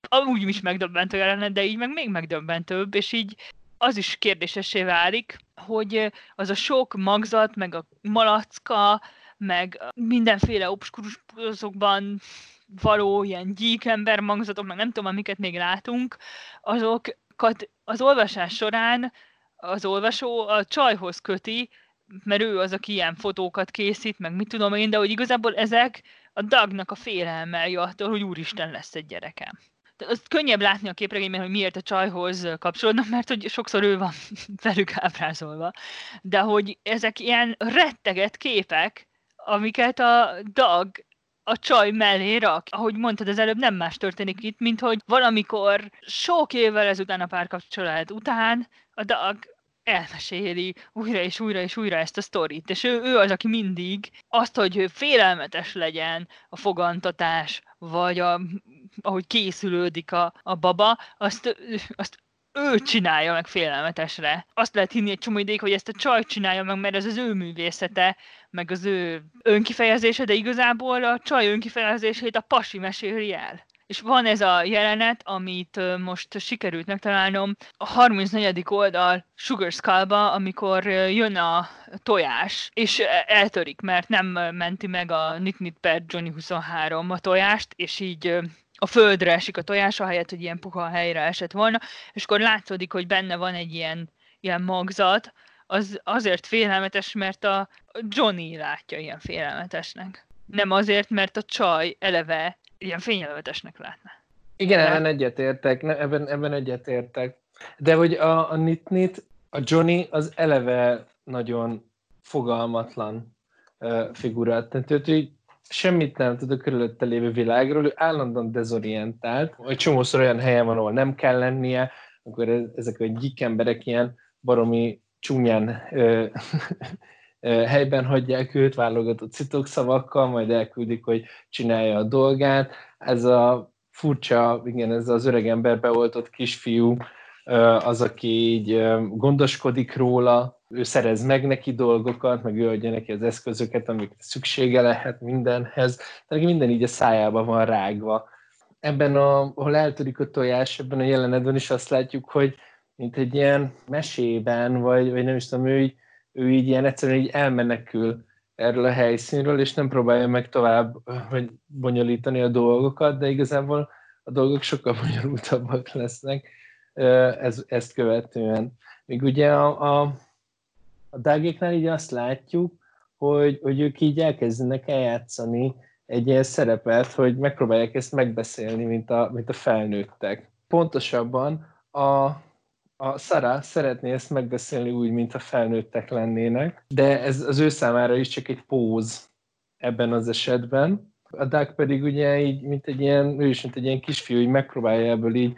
amúgy is megdöbbentő jelenet, de így meg még megdöbbentőbb, és így az is kérdésessé válik, hogy az a sok magzat, meg a malacka, meg mindenféle obskurusokban való ilyen gyíkember magzatok, meg nem tudom, amiket még látunk, azokat az olvasás során az olvasó a csajhoz köti, mert ő az, aki ilyen fotókat készít, meg mit tudom én, de hogy igazából ezek a Dagnak a félelme attól, hogy úristen lesz egy gyerekem azt könnyebb látni a képregényben, hogy miért a csajhoz kapcsolódnak, mert hogy sokszor ő van *laughs* velük ábrázolva. De hogy ezek ilyen retteget képek, amiket a dag a csaj mellé rak. Ahogy mondtad, az előbb nem más történik itt, mint hogy valamikor sok évvel ezután a párkapcsolat után a dag elmeséli újra és újra és újra ezt a sztorit. És ő, ő az, aki mindig azt, hogy félelmetes legyen a fogantatás, vagy a, ahogy készülődik a, a baba, azt, azt ő csinálja meg félelmetesre. Azt lehet hinni egy csomó ideig, hogy ezt a csaj csinálja meg, mert ez az ő művészete, meg az ő önkifejezése, de igazából a csaj önkifejezését a pasi meséli el. És van ez a jelenet, amit most sikerült megtalálnom, a 34. oldal Sugar Skull-ba, amikor jön a tojás, és eltörik, mert nem menti meg a Nit Nit per Johnny 23 a tojást, és így a földre esik a tojás, ahelyett, hogy ilyen puha helyre esett volna, és akkor látszódik, hogy benne van egy ilyen, ilyen magzat, az azért félelmetes, mert a Johnny látja ilyen félelmetesnek. Nem azért, mert a csaj eleve ilyen fényelővetesnek látna. Igen, ebben egyetértek, ebben, ebben egyetértek. De hogy a, a Nit-Nit, a Johnny az eleve nagyon fogalmatlan uh, figura. Tehát ő, ő semmit nem tud a körülötte lévő világról, ő állandóan dezorientált, egy csomószor olyan helyen van, ahol nem kell lennie, akkor ezek a gyik emberek ilyen baromi csúnyán *laughs* helyben hagyják őt válogatott szavakkal, majd elküldik, hogy csinálja a dolgát. Ez a furcsa, igen, ez az öreg ember beoltott kisfiú, az, aki így gondoskodik róla, ő szerez meg neki dolgokat, meg ő adja neki az eszközöket, amik szüksége lehet mindenhez. Tehát minden így a szájába van rágva. Ebben, a, ahol eltörik a tojás, ebben a jelenetben is azt látjuk, hogy mint egy ilyen mesében, vagy, vagy nem is tudom, ő így ő így ilyen egyszerűen így elmenekül erről a helyszínről, és nem próbálja meg tovább hogy bonyolítani a dolgokat, de igazából a dolgok sokkal *laughs* bonyolultabbak lesznek ez, ezt követően. Még ugye a, a, a dágéknál így azt látjuk, hogy, hogy ők így elkezdenek eljátszani egy ilyen szerepet, hogy megpróbálják ezt megbeszélni, mint a, mint a felnőttek. Pontosabban a, a Sara szeretné ezt megbeszélni úgy, mint a felnőttek lennének, de ez az ő számára is csak egy póz ebben az esetben. A Doug pedig ugye így, mint egy ilyen, ő is mint egy ilyen kisfiú, így megpróbálja ebből így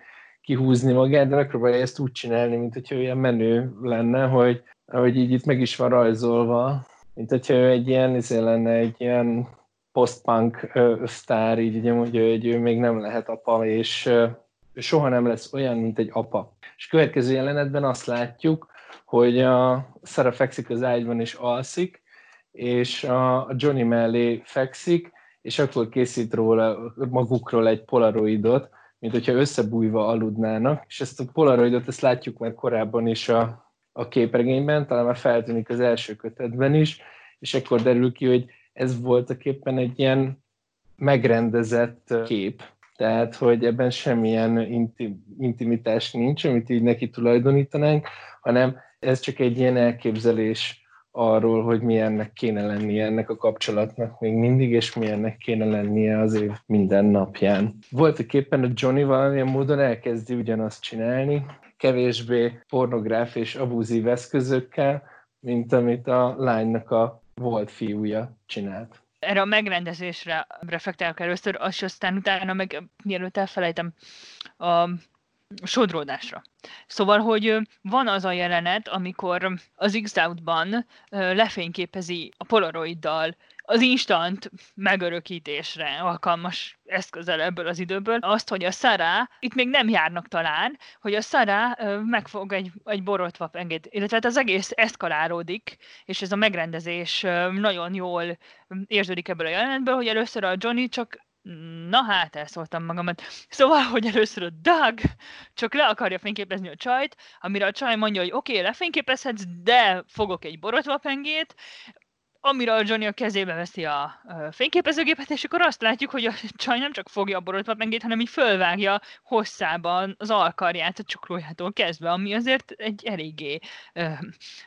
kihúzni magát, de megpróbálja ezt úgy csinálni, mint hogyha olyan menő lenne, hogy, hogy így itt meg is van rajzolva, mint hogyha ő egy ilyen, izé lenne egy ilyen post-punk sztár, így ugye mondja, hogy ő még nem lehet apa, és ő soha nem lesz olyan, mint egy apa. És következő jelenetben azt látjuk, hogy a Sarah fekszik az ágyban és alszik, és a Johnny mellé fekszik, és akkor készít róla magukról egy polaroidot, mint hogyha összebújva aludnának, és ezt a polaroidot ezt látjuk már korábban is a, a képregényben, talán már feltűnik az első kötetben is, és akkor derül ki, hogy ez voltak éppen egy ilyen megrendezett kép, tehát hogy ebben semmilyen intim, intimitás nincs, amit így neki tulajdonítanánk, hanem ez csak egy ilyen elképzelés arról, hogy milyennek kéne lennie ennek a kapcsolatnak még mindig, és milyennek kéne lennie az év minden napján. Voltak éppen a Johnny valamilyen módon elkezdi ugyanazt csinálni, kevésbé pornográf és abúzív eszközökkel, mint amit a lánynak a volt fiúja csinált. Erre a megrendezésre reflektálok először, és aztán utána meg, mielőtt elfelejtem, a sodródásra. Szóval, hogy van az a jelenet, amikor az X-Out-ban lefényképezi a polaroiddal az instant megörökítésre alkalmas eszközzel ebből az időből, azt, hogy a Szara, itt még nem járnak talán, hogy a Szara megfog egy, egy borotva pengét, illetve hát az egész eszkalálódik, és ez a megrendezés nagyon jól érződik ebből a jelenetből, hogy először a Johnny csak Na hát, elszóltam magamat. Szóval, hogy először a Doug csak le akarja fényképezni a csajt, amire a csaj mondja, hogy oké, okay, lefényképezhetsz, de fogok egy borotvapengét, amire a Johnny a kezébe veszi a fényképezőgépet, és akkor azt látjuk, hogy a csaj nem csak fogja a borotvapengét, hanem így fölvágja hosszában az alkarját a csuklójától kezdve, ami azért egy eléggé uh,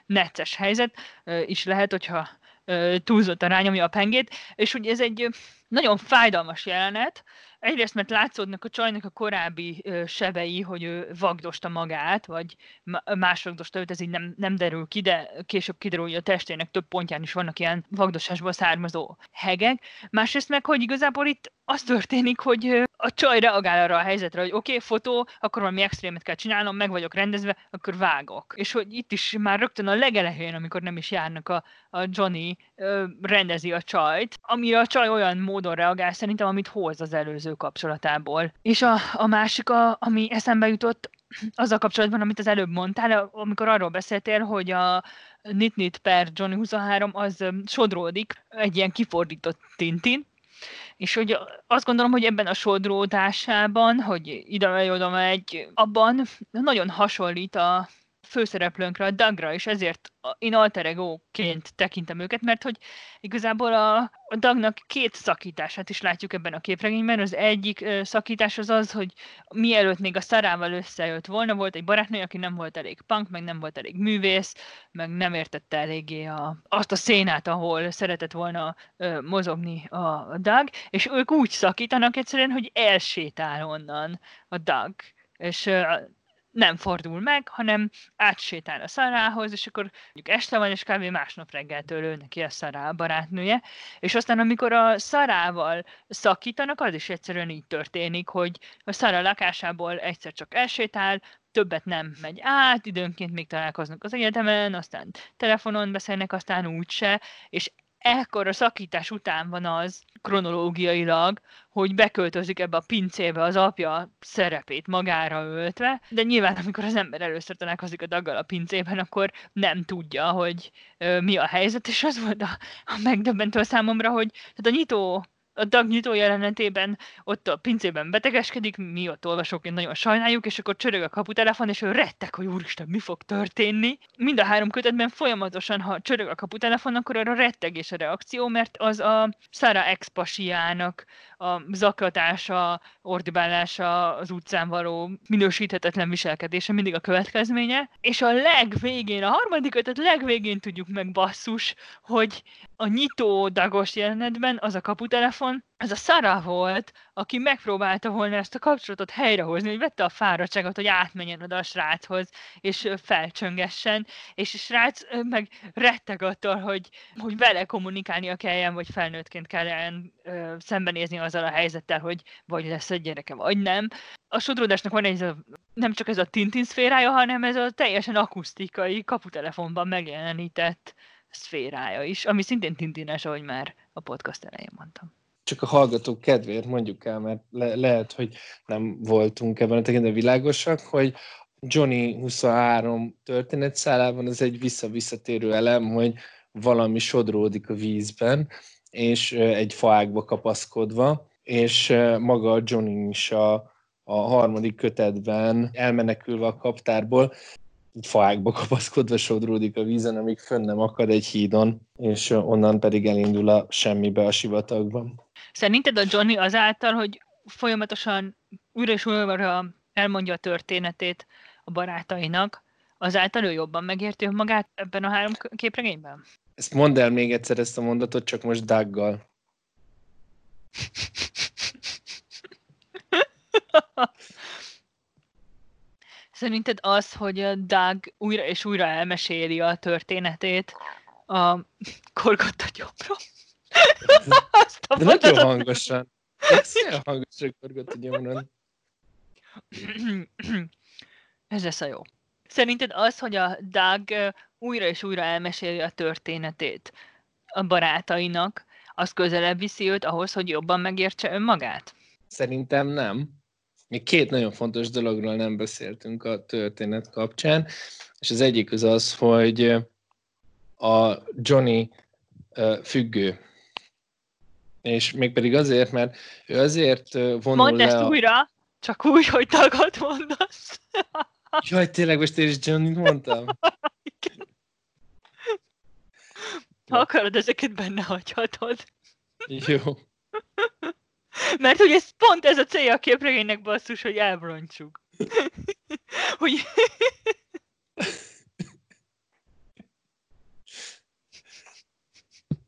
necces helyzet uh, is lehet, hogyha túlzott rányomja a pengét, és ugye ez egy nagyon fájdalmas jelenet, egyrészt mert látszódnak a csajnak a korábbi sebei, hogy ő vagdosta magát, vagy más vagdosta őt, ez így nem, nem derül ki, de később kiderül, hogy a testének több pontján is vannak ilyen vagdosásból származó hegek. Másrészt meg, hogy igazából itt az történik, hogy a csaj reagál arra a helyzetre, hogy oké, okay, fotó, akkor valami extrémet kell csinálnom, meg vagyok rendezve, akkor vágok. És hogy itt is már rögtön a legelején, amikor nem is járnak a, a Johnny, ö, rendezi a csajt, amire a csaj olyan módon reagál szerintem, amit hoz az előző kapcsolatából. És a, a másik, a, ami eszembe jutott, azzal kapcsolatban, amit az előbb mondtál, amikor arról beszéltél, hogy a Nit-Nit per Johnny 23 az sodródik egy ilyen kifordított Tintin, és hogy azt gondolom, hogy ebben a sodródásában, hogy ide megy, oda megy, abban nagyon hasonlít a főszereplőnkre, a Dagra, és ezért én alter ego-ként tekintem őket, mert hogy igazából a, Dagnak két szakítását is látjuk ebben a képregényben. Az egyik szakítás az az, hogy mielőtt még a szarával összejött volna, volt egy barátnő, aki nem volt elég punk, meg nem volt elég művész, meg nem értette eléggé a, azt a szénát, ahol szeretett volna ö, mozogni a Dag, és ők úgy szakítanak egyszerűen, hogy elsétál onnan a Dag. És nem fordul meg, hanem átsétál a szarához, és akkor mondjuk este van, és kb. másnap reggeltől ő neki a szará a barátnője, és aztán amikor a szarával szakítanak, az is egyszerűen így történik, hogy a szara lakásából egyszer csak elsétál, többet nem megy át, időnként még találkoznak az egyetemen, aztán telefonon beszélnek, aztán úgyse, és ekkor a szakítás után van az kronológiailag, hogy beköltözik ebbe a pincébe az apja szerepét magára öltve, de nyilván amikor az ember először találkozik a daggal a pincében, akkor nem tudja, hogy ö, mi a helyzet, és az volt a, a megdöbbentő számomra, hogy tehát a nyitó a dagnyitó jelenetében ott a pincében betegeskedik, mi ott olvasóként nagyon sajnáljuk, és akkor csörög a kaputelefon, és ő rettek, hogy úristen, mi fog történni. Mind a három kötetben folyamatosan, ha csörög a kaputelefon, akkor arra rettegés a reakció, mert az a Sara expasiának a zaklatása, ordibálása, az utcán való minősíthetetlen viselkedése mindig a következménye. És a legvégén, a harmadik kötet legvégén tudjuk meg basszus, hogy a nyitó dagos jelenetben az a kaputelefon, ez a Sara volt, aki megpróbálta volna ezt a kapcsolatot helyrehozni, hogy vette a fáradtságot, hogy átmenjen oda a sráchoz, és felcsöngessen, és a srác meg retteg attól, hogy, hogy vele kommunikálnia kelljen, vagy felnőttként kelljen ö, szembenézni azzal a helyzettel, hogy vagy lesz egy gyereke, vagy nem. A sodródásnak van egy, nem csak ez a Tintin szférája, hanem ez a teljesen akusztikai, kaputelefonban megjelenített szférája is, ami szintén tintines, ahogy már a podcast elején mondtam. Csak a hallgatók kedvéért mondjuk el, mert le- lehet, hogy nem voltunk ebben a tekintetben világosak, hogy Johnny 23 történetszálában az egy vissza-visszatérő elem, hogy valami sodródik a vízben, és egy faágba kapaszkodva, és maga Johnny is a, a harmadik kötetben elmenekülve a kaptárból faákba kapaszkodva sodródik a vízen, amíg fönn nem akad egy hídon, és onnan pedig elindul a semmibe a sivatagban. Szerinted a Johnny azáltal, hogy folyamatosan újra és újra elmondja a történetét a barátainak, azáltal ő jobban megérti magát ebben a három képregényben? Ezt mondd el még egyszer ezt a mondatot, csak most Daggal. *laughs* Szerinted az, hogy a Doug újra és újra elmeséli a történetét a *laughs* korgott a gyomrom? *laughs* Azt a De nagyon hangosan. Ez olyan hangosan korgott a gyomron. Ez lesz a jó. Szerinted az, hogy a Doug újra és újra elmeséli a történetét a barátainak, az közelebb viszi őt ahhoz, hogy jobban megértse önmagát? Szerintem nem. Még két nagyon fontos dologról nem beszéltünk a történet kapcsán, és az egyik az az, hogy a Johnny függő. És mégpedig azért, mert ő azért vonul Mondd le ezt a... újra, csak úgy, hogy tagad mondasz. *laughs* Jaj, tényleg most én is Johnny mondtam? *laughs* Ha akarod, ezeket benne hagyhatod. Jó. *laughs* Mert hogy ez pont ez a célja a képregénynek basszus, hogy elbrontsuk. *laughs* hogy...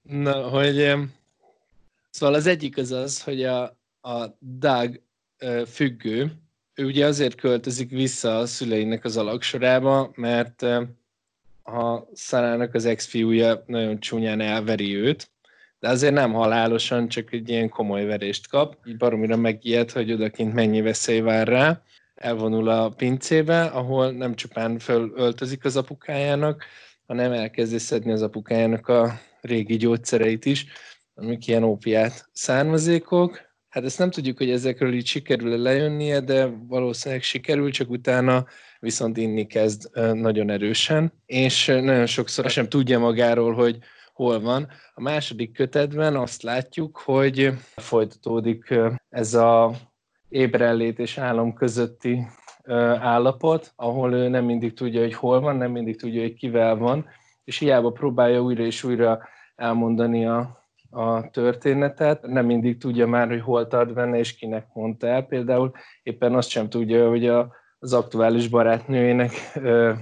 Na, hogy... Szóval az egyik az az, hogy a, a Doug függő, ő ugye azért költözik vissza a szüleinek az alaksorába, mert a Szarának az ex-fiúja nagyon csúnyán elveri őt, de azért nem halálosan, csak egy ilyen komoly verést kap. Így baromira megijed, hogy odakint mennyi veszély vár rá. Elvonul a pincébe, ahol nem csupán fölöltözik az apukájának, hanem elkezdi szedni az apukájának a régi gyógyszereit is, amik ilyen ópiát származékok. Hát ezt nem tudjuk, hogy ezekről így sikerül lejönnie, de valószínűleg sikerül, csak utána viszont inni kezd nagyon erősen, és nagyon sokszor sem tudja magáról, hogy hol van. A második kötetben azt látjuk, hogy folytatódik ez a ébrellét és álom közötti állapot, ahol ő nem mindig tudja, hogy hol van, nem mindig tudja, hogy kivel van, és hiába próbálja újra és újra elmondani a, a történetet, nem mindig tudja már, hogy hol tart benne, és kinek mondta el. Például éppen azt sem tudja, hogy a, az aktuális barátnőjének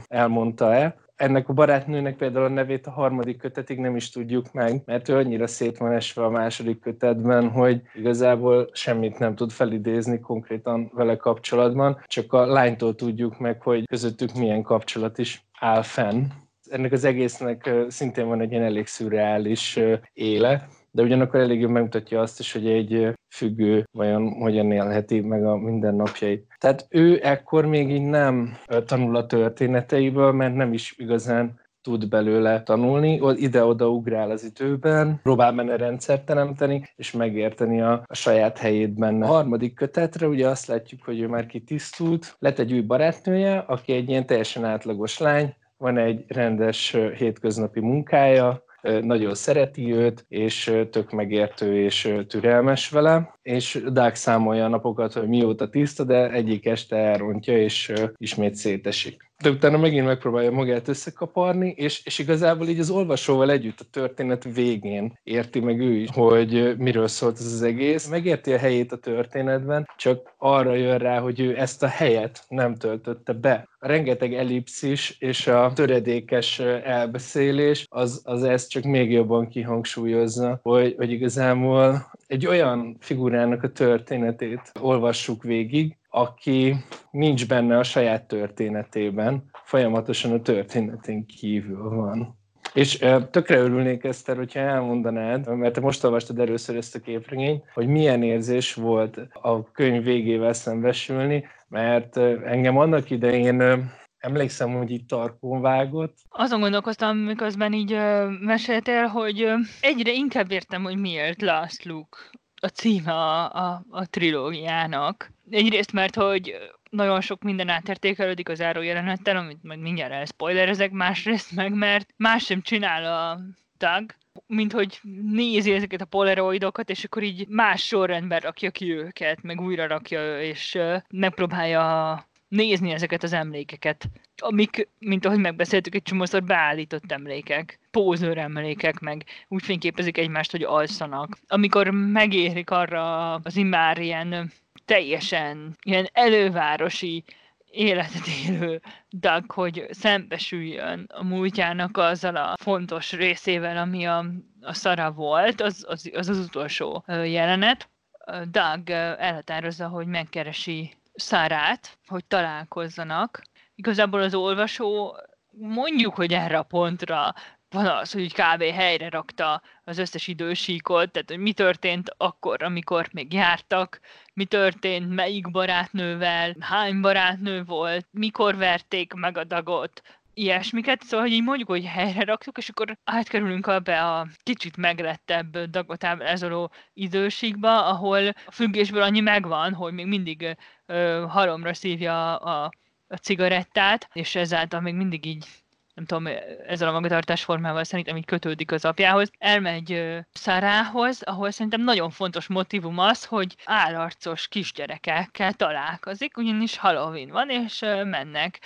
elmondta-e, ennek a barátnőnek például a nevét a harmadik kötetig nem is tudjuk meg, mert ő annyira szét van esve a második kötetben, hogy igazából semmit nem tud felidézni konkrétan vele kapcsolatban, csak a lánytól tudjuk meg, hogy közöttük milyen kapcsolat is áll fenn. Ennek az egésznek szintén van egy ilyen elég szürreális éle, de ugyanakkor elég jól megmutatja azt is, hogy egy függő vajon hogyan élheti meg a mindennapjait. Tehát ő ekkor még így nem tanul a történeteiből, mert nem is igazán tud belőle tanulni, ide-oda ugrál az időben, próbál benne rendszert teremteni, és megérteni a, a saját helyét benne. A harmadik kötetre ugye azt látjuk, hogy ő már kitisztult, lett egy új barátnője, aki egy ilyen teljesen átlagos lány, van egy rendes hétköznapi munkája, nagyon szereti őt, és tök megértő és türelmes vele, és Doug számolja a napokat, hogy mióta tiszta, de egyik este elrontja, és ismét szétesik de utána megint megpróbálja magát összekaparni, és, és igazából így az olvasóval együtt a történet végén érti meg ő is, hogy miről szólt ez az egész. Megérti a helyét a történetben, csak arra jön rá, hogy ő ezt a helyet nem töltötte be. A rengeteg ellipszis és a töredékes elbeszélés, az, az ezt csak még jobban kihangsúlyozza, hogy, hogy igazából egy olyan figurának a történetét olvassuk végig, aki nincs benne a saját történetében, folyamatosan a történetén kívül van. És tökre örülnék, Eszter, hogyha elmondanád, mert te most olvastad először ezt a képregényt, hogy milyen érzés volt a könyv végével szembesülni, mert engem annak idején emlékszem, hogy itt tarkón vágott. Azon gondolkoztam, miközben így meséltél, hogy egyre inkább értem, hogy miért Last Luke a címe a, a, a trilógiának. Egyrészt, mert hogy nagyon sok minden átértékelődik az jelenettel, amit meg mindjárt elspoilerezek, másrészt meg, mert más sem csinál a tag, mint hogy nézi ezeket a polaroidokat, és akkor így más sorrendben rakja ki őket, meg újra rakja, és megpróbálja nézni ezeket az emlékeket, amik, mint ahogy megbeszéltük, egy csomószor beállított emlékek, pózőr emlékek, meg úgy fényképezik egymást, hogy alszanak. Amikor megérik arra az immár ilyen teljesen ilyen elővárosi életet élő Doug, hogy szembesüljön a múltjának azzal a fontos részével, ami a, a szara volt, az az, az, az utolsó jelenet. Doug elhatározza, hogy megkeresi Szárát, hogy találkozzanak. Igazából az olvasó mondjuk, hogy erre a pontra van az, hogy kb. helyre rakta az összes idősíkot, tehát hogy mi történt akkor, amikor még jártak, mi történt, melyik barátnővel, hány barátnő volt, mikor verték meg a dagot, ilyesmiket, szóval hogy így mondjuk, hogy helyre raktuk, és akkor átkerülünk abba a kicsit meglettebb dagot ezoló időségbe, ahol a függésből annyi megvan, hogy még mindig ö, halomra szívja a, a cigarettát, és ezáltal még mindig így nem tudom, ezzel a magatartás formával szerintem így kötődik az apjához. Elmegy Szárához, ahol szerintem nagyon fontos motivum az, hogy állarcos kisgyerekekkel találkozik, ugyanis Halloween van, és mennek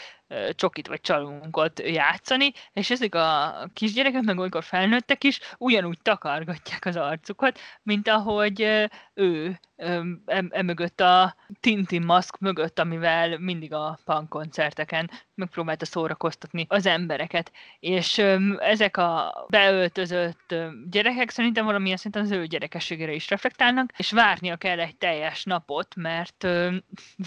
csokit vagy csalunkot játszani, és ezek a kisgyerekek, meg olykor felnőttek is, ugyanúgy takargatják az arcukat, mint ahogy ő emögött a Tintin maszk mögött, amivel mindig a punk koncerteken megpróbálta szórakoztatni az embereket. És ezek a beöltözött gyerekek szerintem valamilyen szinten az ő gyerekességére is reflektálnak, és várnia kell egy teljes napot, mert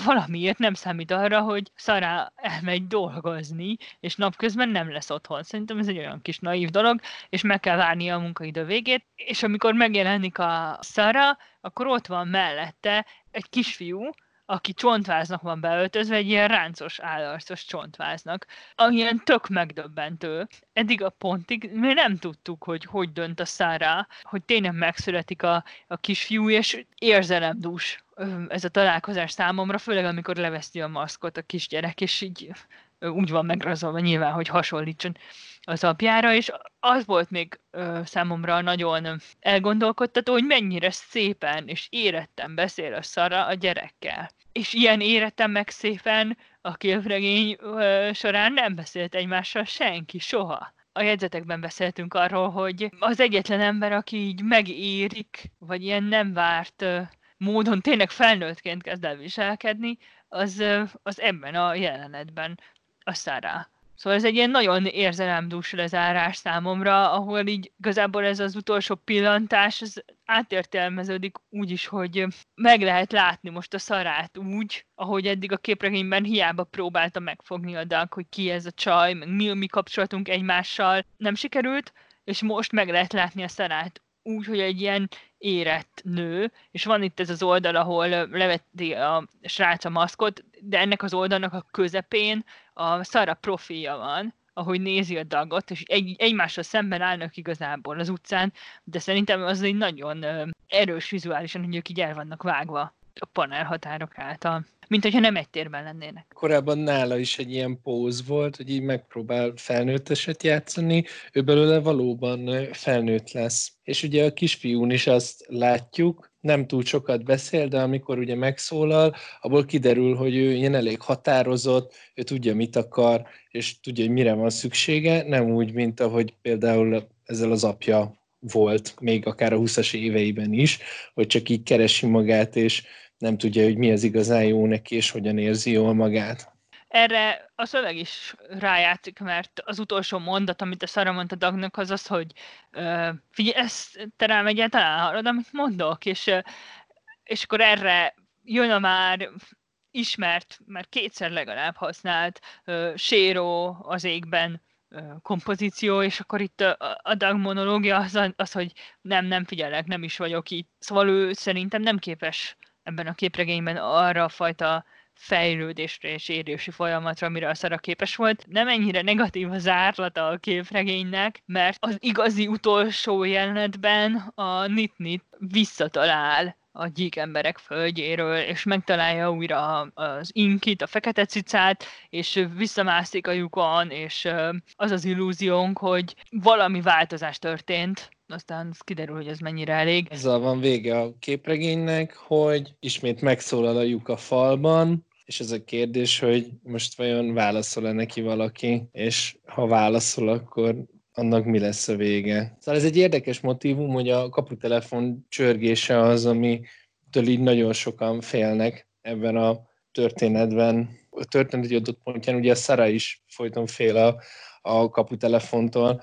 valamiért nem számít arra, hogy Szara elmegy dolgozni, és napközben nem lesz otthon. Szerintem ez egy olyan kis naív dolog, és meg kell várnia a munkaidő végét, és amikor megjelenik a Szara, akkor ott van mellette egy kisfiú, aki csontváznak van beöltözve, egy ilyen ráncos állarcos csontváznak, amilyen tök megdöbbentő. Eddig a pontig mi nem tudtuk, hogy hogy dönt a szára, hogy tényleg megszületik a, a kisfiú, és érzelemdús ez a találkozás számomra, főleg amikor leveszti a maszkot a kisgyerek, és így úgy van megrazolva nyilván, hogy hasonlítson az apjára, és az volt még ö, számomra nagyon elgondolkodtató, hogy mennyire szépen és éretten beszél a Szara a gyerekkel. És ilyen éretten meg szépen a képregény ö, során nem beszélt egymással senki, soha. A jegyzetekben beszéltünk arról, hogy az egyetlen ember, aki így megérik, vagy ilyen nem várt módon tényleg felnőttként kezd el viselkedni, az, az ebben a jelenetben a Sarah. Szóval ez egy ilyen nagyon érzelemdús lezárás számomra, ahol így igazából ez az utolsó pillantás, ez átértelmeződik úgy is, hogy meg lehet látni most a szarát úgy, ahogy eddig a képregényben hiába próbálta megfogni a Doug, hogy ki ez a csaj, meg mi a mi kapcsolatunk egymással, nem sikerült, és most meg lehet látni a szarát úgy, hogy egy ilyen érett nő, és van itt ez az oldal, ahol leveti a srác a maszkot, de ennek az oldalnak a közepén a Szara profilja van, ahogy nézi a dagot, és egy, egymással szemben állnak igazából az utcán, de szerintem az egy nagyon erős vizuálisan, hogy ők így el vannak vágva a panel határok által mint hogyha nem egy térben lennének. Korábban nála is egy ilyen póz volt, hogy így megpróbál felnőtteset játszani, ő belőle valóban felnőtt lesz. És ugye a kisfiún is azt látjuk, nem túl sokat beszél, de amikor ugye megszólal, abból kiderül, hogy ő ilyen elég határozott, ő tudja, mit akar, és tudja, hogy mire van szüksége, nem úgy, mint ahogy például ezzel az apja volt, még akár a 20-as éveiben is, hogy csak így keresi magát, és nem tudja, hogy mi az igazán jó neki, és hogyan érzi jól magát. Erre a szöveg is rájátszik, mert az utolsó mondat, amit a Szara mondta Dagnak, az az, hogy uh, figyelj, ezt te rám egyáltalán hallod, amit mondok, és, uh, és akkor erre jön a már ismert, már kétszer legalább használt uh, séró az égben kompozíció, és akkor itt a, a Doug monológia az, az, hogy nem, nem figyelek, nem is vagyok itt. Szóval ő szerintem nem képes ebben a képregényben arra a fajta fejlődésre és érési folyamatra, amire a Szara képes volt. Nem ennyire negatív az árlata a képregénynek, mert az igazi utolsó jelenetben a Nit-Nit visszatalál a gyík emberek földjéről, és megtalálja újra az inkit, a fekete cicát, és visszamászik a lyukon, és az az illúziónk, hogy valami változás történt, aztán kiderül, hogy ez mennyire elég. Azzal van vége a képregénynek, hogy ismét megszólal a lyuk a falban, és ez a kérdés, hogy most vajon válaszol-e neki valaki, és ha válaszol, akkor annak mi lesz a vége. Szóval ez egy érdekes motivum, hogy a kaputelefon csörgése az, ami így nagyon sokan félnek ebben a történetben. a történet egy adott pontján, ugye a Szara is folyton fél a, a kaputelefontól,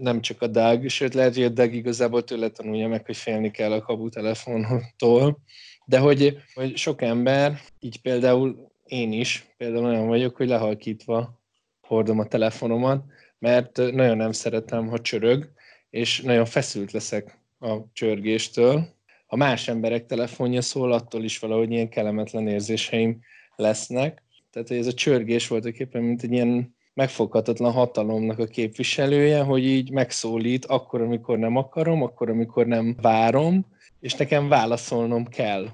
nem csak a Doug, sőt lehet, hogy a Doug igazából tőle tanulja meg, hogy félni kell a kaputelefontól, de hogy, hogy sok ember, így például én is, például olyan vagyok, hogy lehalkítva hordom a telefonomat, mert nagyon nem szeretem, ha csörög, és nagyon feszült leszek a csörgéstől. Ha más emberek telefonja szól, attól is valahogy ilyen kellemetlen érzéseim lesznek. Tehát, hogy ez a csörgés voltaképpen, mint egy ilyen megfoghatatlan hatalomnak a képviselője, hogy így megszólít akkor, amikor nem akarom, akkor, amikor nem várom, és nekem válaszolnom kell.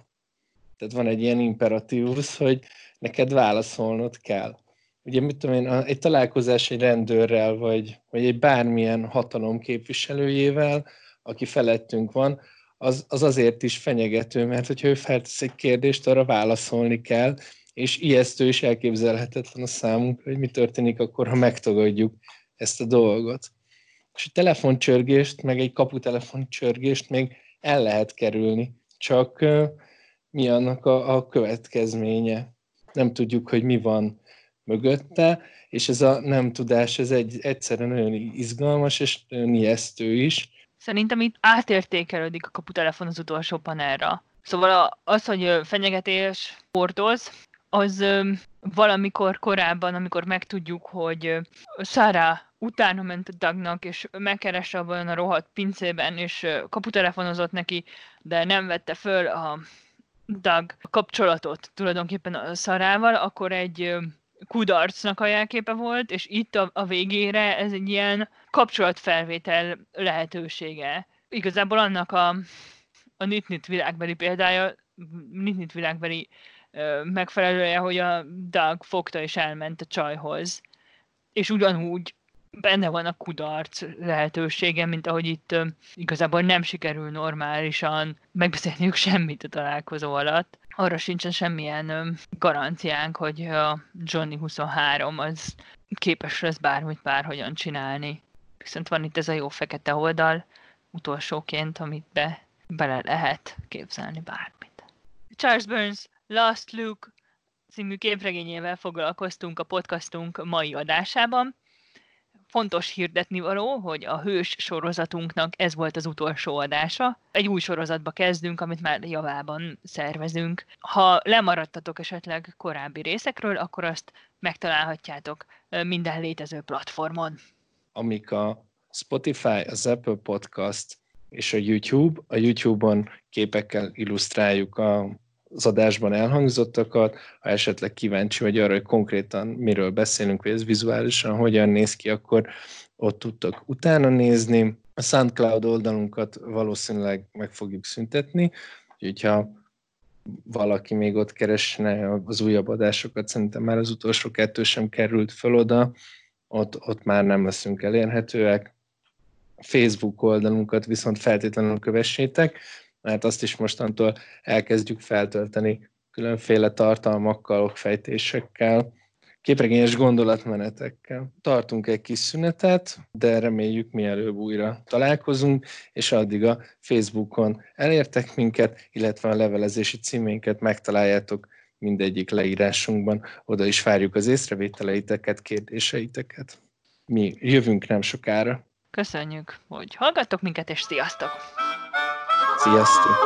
Tehát van egy ilyen imperatívus, hogy neked válaszolnod kell. Ugye, mit tudom én, egy találkozás egy rendőrrel, vagy, vagy egy bármilyen hatalom képviselőjével, aki felettünk van, az, az azért is fenyegető, mert hogyha ő feltesz egy kérdést, arra válaszolni kell, és ijesztő és elképzelhetetlen a számunkra, hogy mi történik akkor, ha megtagadjuk ezt a dolgot. És egy telefoncsörgést, meg egy kaputelefoncsörgést még el lehet kerülni, csak mi annak a, a következménye. Nem tudjuk, hogy mi van mögötte, és ez a nem tudás, ez egy egyszerűen nagyon izgalmas és nagyon ijesztő is. Szerintem itt átértékelődik a kaputelefon az utolsó panelra. Szóval az, hogy fenyegetés hordoz, az valamikor korábban, amikor megtudjuk, hogy Szára utána ment a Dagnak, és megkeresse abban a rohadt pincében, és kaputelefonozott neki, de nem vette föl a Dag kapcsolatot tulajdonképpen a Szarával, akkor egy kudarcnak a jelképe volt, és itt a, a végére ez egy ilyen kapcsolatfelvétel lehetősége. Igazából annak a, a Nitnit világbeli példája, Nitnit világbeli megfelelője, hogy a Doug fogta és elment a csajhoz. És ugyanúgy benne van a kudarc lehetősége, mint ahogy itt igazából nem sikerül normálisan megbeszélniük semmit a találkozó alatt. Arra sincsen semmilyen garanciánk, hogy a Johnny 23 az képes lesz bármit bárhogyan csinálni. Viszont van itt ez a jó fekete oldal, utolsóként, amit be, bele lehet képzelni bármit. Charles Burns Last Luke című képregényével foglalkoztunk a podcastunk mai adásában. Fontos hirdetni való, hogy a Hős sorozatunknak ez volt az utolsó adása. Egy új sorozatba kezdünk, amit már javában szervezünk. Ha lemaradtatok esetleg korábbi részekről, akkor azt megtalálhatjátok minden létező platformon. Amik a Spotify, az Apple Podcast és a YouTube. A YouTube-on képekkel illusztráljuk a az adásban elhangzottakat, ha esetleg kíváncsi vagy arra, hogy konkrétan miről beszélünk, vagy ez vizuálisan hogyan néz ki, akkor ott tudtok utána nézni. A SoundCloud oldalunkat valószínűleg meg fogjuk szüntetni, úgyhogy ha valaki még ott keresne az újabb adásokat, szerintem már az utolsó kettő sem került föl oda, ott, ott már nem leszünk elérhetőek. Facebook oldalunkat viszont feltétlenül kövessétek, mert azt is mostantól elkezdjük feltölteni különféle tartalmakkal, okfejtésekkel, képregényes gondolatmenetekkel. Tartunk egy kis szünetet, de reméljük mielőbb újra találkozunk, és addig a Facebookon elértek minket, illetve a levelezési címénket megtaláljátok mindegyik leírásunkban. Oda is várjuk az észrevételeiteket, kérdéseiteket. Mi jövünk nem sokára. Köszönjük, hogy hallgattok minket, és sziasztok! Sziasztok!